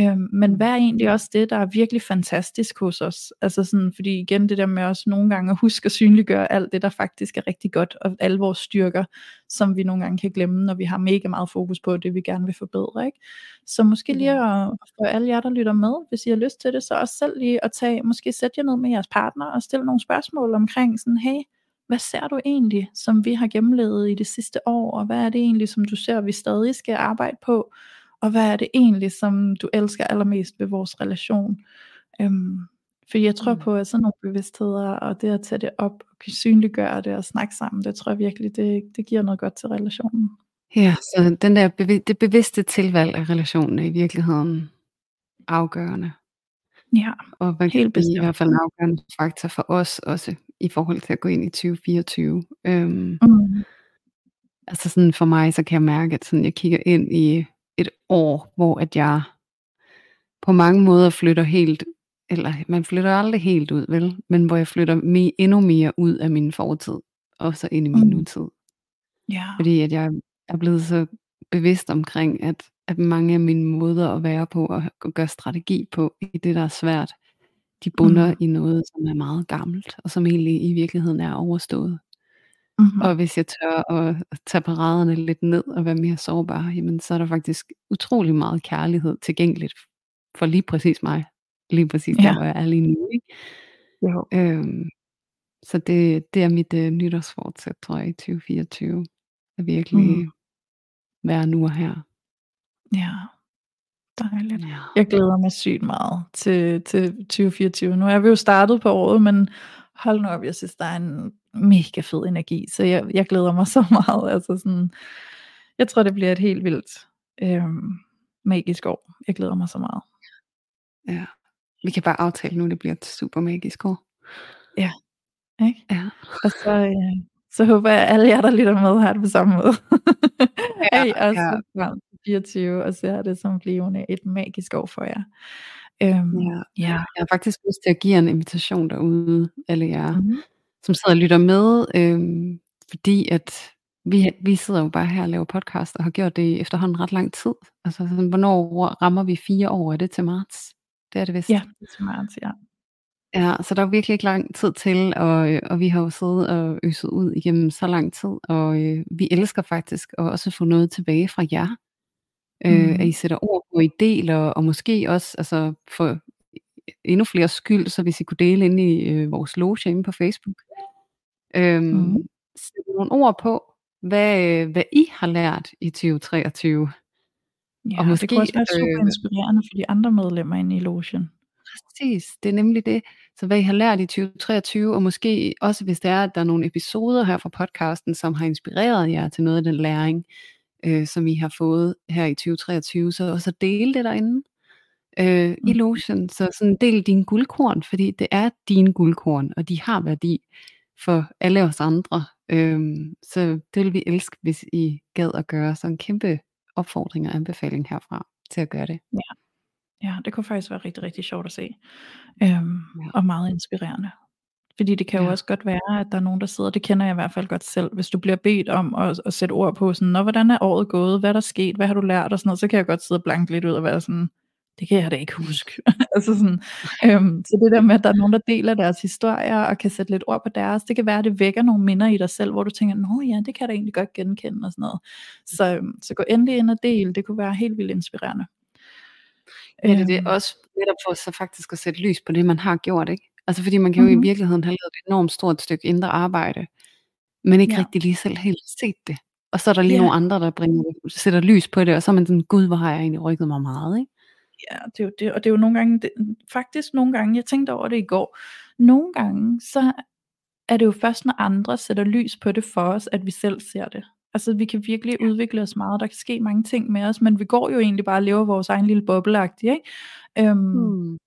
Øhm, men hvad er egentlig også det, der er virkelig fantastisk hos os? Altså sådan, fordi igen det der med også nogle gange at huske at synliggøre alt det, der faktisk er rigtig godt, og alle vores styrker, som vi nogle gange kan glemme, når vi har mega meget fokus på det, vi gerne vil forbedre. Ikke? Så måske lige at, for alle jer, der lytter med, hvis I har lyst til det, så også selv lige at tage, måske sætte jer ned med jeres partner og stille nogle spørgsmål omkring sådan, hey, hvad ser du egentlig, som vi har gennemlevet i det sidste år, og hvad er det egentlig, som du ser, vi stadig skal arbejde på? og hvad er det egentlig, som du elsker allermest ved vores relation. Øhm, for jeg tror mm. på, at sådan nogle bevidstheder, og det at tage det op, og synliggøre det og snakke sammen, det tror jeg virkelig, det, det giver noget godt til relationen. Ja, så den der bevi- det bevidste tilvalg af relationen er i virkeligheden afgørende. Ja, og hvad helt bestemt. i hvert fald en afgørende faktor for os også, i forhold til at gå ind i 2024. Øhm, mm. Altså sådan for mig, så kan jeg mærke, at sådan, jeg kigger ind i et år, hvor at jeg på mange måder flytter helt, eller man flytter aldrig helt ud, vel? Men hvor jeg flytter me, endnu mere ud af min fortid, og så ind i min mm. nutid. Ja. Fordi at jeg er blevet så bevidst omkring, at, at mange af mine måder at være på, og gøre strategi på, i det der er svært, de bunder mm. i noget, som er meget gammelt, og som egentlig i virkeligheden er overstået. Mm-hmm. Og hvis jeg tør at tage paraderne lidt ned og være mere sårbar, jamen så er der faktisk utrolig meget kærlighed tilgængeligt for lige præcis mig. Lige præcis ja. der, hvor jeg er lige nu. Ikke? Jo. Øhm, så det, det er mit øh, nytårsfortsæt, tror jeg, i 2024. At virkelig mm. være nu og her. Ja, dejligt. Ja. Jeg glæder mig sygt meget til, til 2024. Nu er vi jo startet på året, men hold nu op, jeg synes, der er en mega fed energi, så jeg, jeg glæder mig så *laughs* meget. Altså sådan, jeg tror, det bliver et helt vildt øhm, magisk år. Jeg glæder mig så meget. Ja, vi kan bare aftale nu, det bliver et super magisk år. Ja, ikke? Ja. Og så, øh, så håber jeg, at alle jer, der lytter med, har det på samme måde. ja, *laughs* hey, også ja. 24, og ser det som blivende et magisk år for jer. Øhm, ja. ja. Jeg har faktisk lyst til at give en invitation derude, alle jer, mm-hmm. som sidder og lytter med, øhm, fordi at vi, vi sidder jo bare her og laver podcast, og har gjort det efterhånden ret lang tid. Altså, sådan, hvornår rammer vi fire år? Er det til marts? Det er det vist. Ja, det er til marts, ja. Ja, så der er virkelig ikke lang tid til, og, og vi har jo siddet og øset ud igennem så lang tid, og øh, vi elsker faktisk at også få noget tilbage fra jer øh, at I mm. sætter ord på, I deler, og måske også altså, for endnu flere skyld, så hvis I kunne dele ind i øh, vores loge inde på Facebook. Øhm, mm. Sætte nogle ord på, hvad, øh, hvad I har lært i 2023. Ja, og måske, det kunne også være super øh, inspirerende for de andre medlemmer inde i logen. Præcis, det er nemlig det. Så hvad I har lært i 2023, og måske også hvis der er, at der er nogle episoder her fra podcasten, som har inspireret jer til noget af den læring, øh, som I har fået her i 2023, så også dele det derinde øh, mm. i lotion. Så sådan del din guldkorn, fordi det er dine guldkorn, og de har værdi for alle os andre. Øh, så det vil vi elske, hvis I gad at gøre sådan en kæmpe opfordring og anbefaling herfra til at gøre det. Ja, ja det kunne faktisk være rigtig, rigtig sjovt at se. Øhm, ja. Og meget inspirerende. Fordi det kan jo også godt være, at der er nogen, der sidder, det kender jeg i hvert fald godt selv, hvis du bliver bedt om at, at sætte ord på sådan, Nå, hvordan er året gået, hvad er der sket, hvad har du lært og sådan noget, så kan jeg godt sidde og blanke lidt ud og være sådan, det kan jeg da ikke huske. *laughs* altså sådan, øhm, så det der med, at der er nogen, der deler deres historier og kan sætte lidt ord på deres, det kan være, at det vækker nogle minder i dig selv, hvor du tænker, nå ja, det kan jeg da egentlig godt genkende og sådan noget. Så, øhm, så gå endelig ind og del, det kunne være helt vildt inspirerende. Ja, det er det også netop for så faktisk at sætte lys på det, man har gjort, ikke? Altså fordi man kan jo mm-hmm. i virkeligheden have lavet et enormt stort stykke indre arbejde, men ikke ja. rigtig lige selv helt set det. Og så er der lige ja. nogle andre, der bringer, sætter lys på det, og så er man sådan, gud, hvor har jeg egentlig rykket mig meget, ikke? Ja, det er jo det, og det er jo nogle gange, det, faktisk nogle gange, jeg tænkte over det i går, nogle gange, så er det jo først, når andre sætter lys på det for os, at vi selv ser det. Altså vi kan virkelig ja. udvikle os meget, der kan ske mange ting med os, men vi går jo egentlig bare og lever vores egen lille bobleagtig, ikke? Øhm, hmm.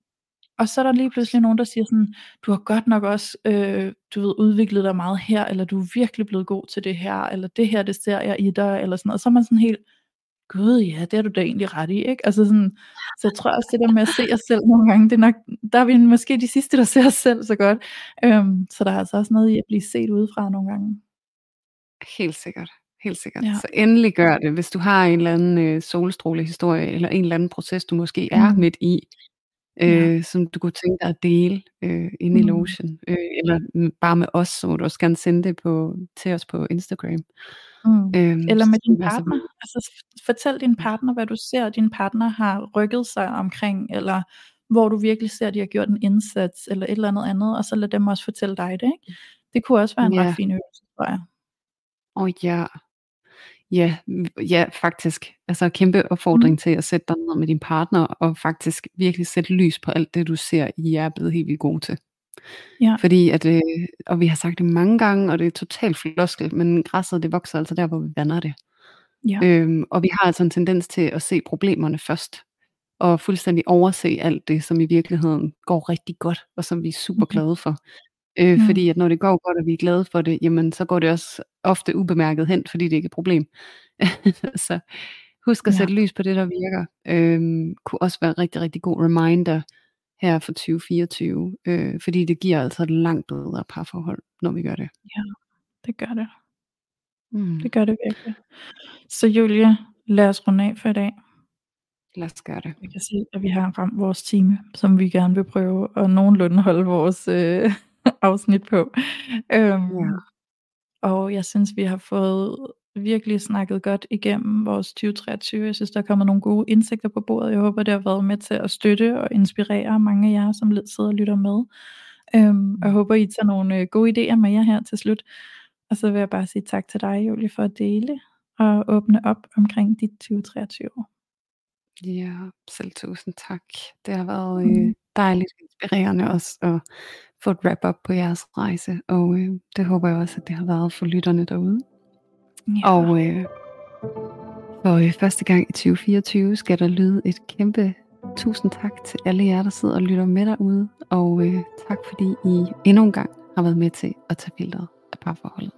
Og så er der lige pludselig nogen, der siger sådan, du har godt nok også, øh, du ved, udviklet dig meget her, eller du er virkelig blevet god til det her, eller det her, det ser jeg i dig, eller sådan noget. Og så er man sådan helt, gud ja, det er du da egentlig ret i, ikke? Altså sådan, så jeg tror også det der med at se os selv nogle gange, det er nok, der er vi måske de sidste, der ser os selv så godt. Øhm, så der er altså også noget i at blive set udefra nogle gange. Helt sikkert. Helt sikkert. Ja. Så endelig gør det, hvis du har en eller anden øh, solstrålehistorie, eller en eller anden proces, du måske er mm. midt i, øh, ja. som du kunne tænke dig at dele øh, inde mm. i Lotion, øh, eller bare med os, så må du også gerne sende det på, til os på Instagram. Mm. Øhm, eller med din partner. Altså, fortæl din partner, hvad du ser, din partner har rykket sig omkring, eller hvor du virkelig ser, at de har gjort en indsats, eller et eller andet andet, og så lad dem også fortælle dig det. Ikke? Det kunne også være en ja. ret fin øvelse, tror jeg. Åh oh, ja, Ja, ja, faktisk. Altså kæmpe opfordring mm. til at sætte dig ned med din partner, og faktisk virkelig sætte lys på alt det, du ser, I er blevet helt vildt gode til. Ja. Fordi at, øh, og vi har sagt det mange gange, og det er totalt floskel, men græsset det vokser altså der, hvor vi vander det. Ja. Øhm, og vi har altså en tendens til at se problemerne først, og fuldstændig overse alt det, som i virkeligheden går rigtig godt, og som vi er super mm-hmm. glade for. Øh, mm. Fordi at når det går godt, og vi er glade for det, jamen så går det også ofte ubemærket hen, fordi det ikke er et problem. *laughs* så husk at sætte ja. lys på det, der virker. Øhm, kunne også være en rigtig, rigtig god reminder her for 2024, øh, fordi det giver altså et langt bedre parforhold, når vi gør det. Ja, det gør det. Mm. Det gør det virkelig. Så Julia, lad os runde af for i dag. Lad os gøre det. Vi kan se, at vi har ramt vores time, som vi gerne vil prøve at nogenlunde holde vores øh, afsnit på. Øhm, ja. Og jeg synes, vi har fået virkelig snakket godt igennem vores 2023. Jeg synes, der er kommet nogle gode indsigter på bordet. Jeg håber, det har været med til at støtte og inspirere mange af jer, som sidder og lytter med. Øhm, og jeg håber, I tager nogle øh, gode idéer med jer her til slut. Og så vil jeg bare sige tak til dig, Julie, for at dele og åbne op omkring dit 2023. Ja, selv tusind tak. Det har været øh, mm. dejligt inspirerende også at få et wrap-up på jeres rejse, og øh, det håber jeg også, at det har været for lytterne derude. Ja. Og øh, for øh, første gang i 2024 skal der lyde et kæmpe tusind tak til alle jer, der sidder og lytter med derude, og øh, tak fordi I endnu en gang har været med til at tage billeder af parforholdet.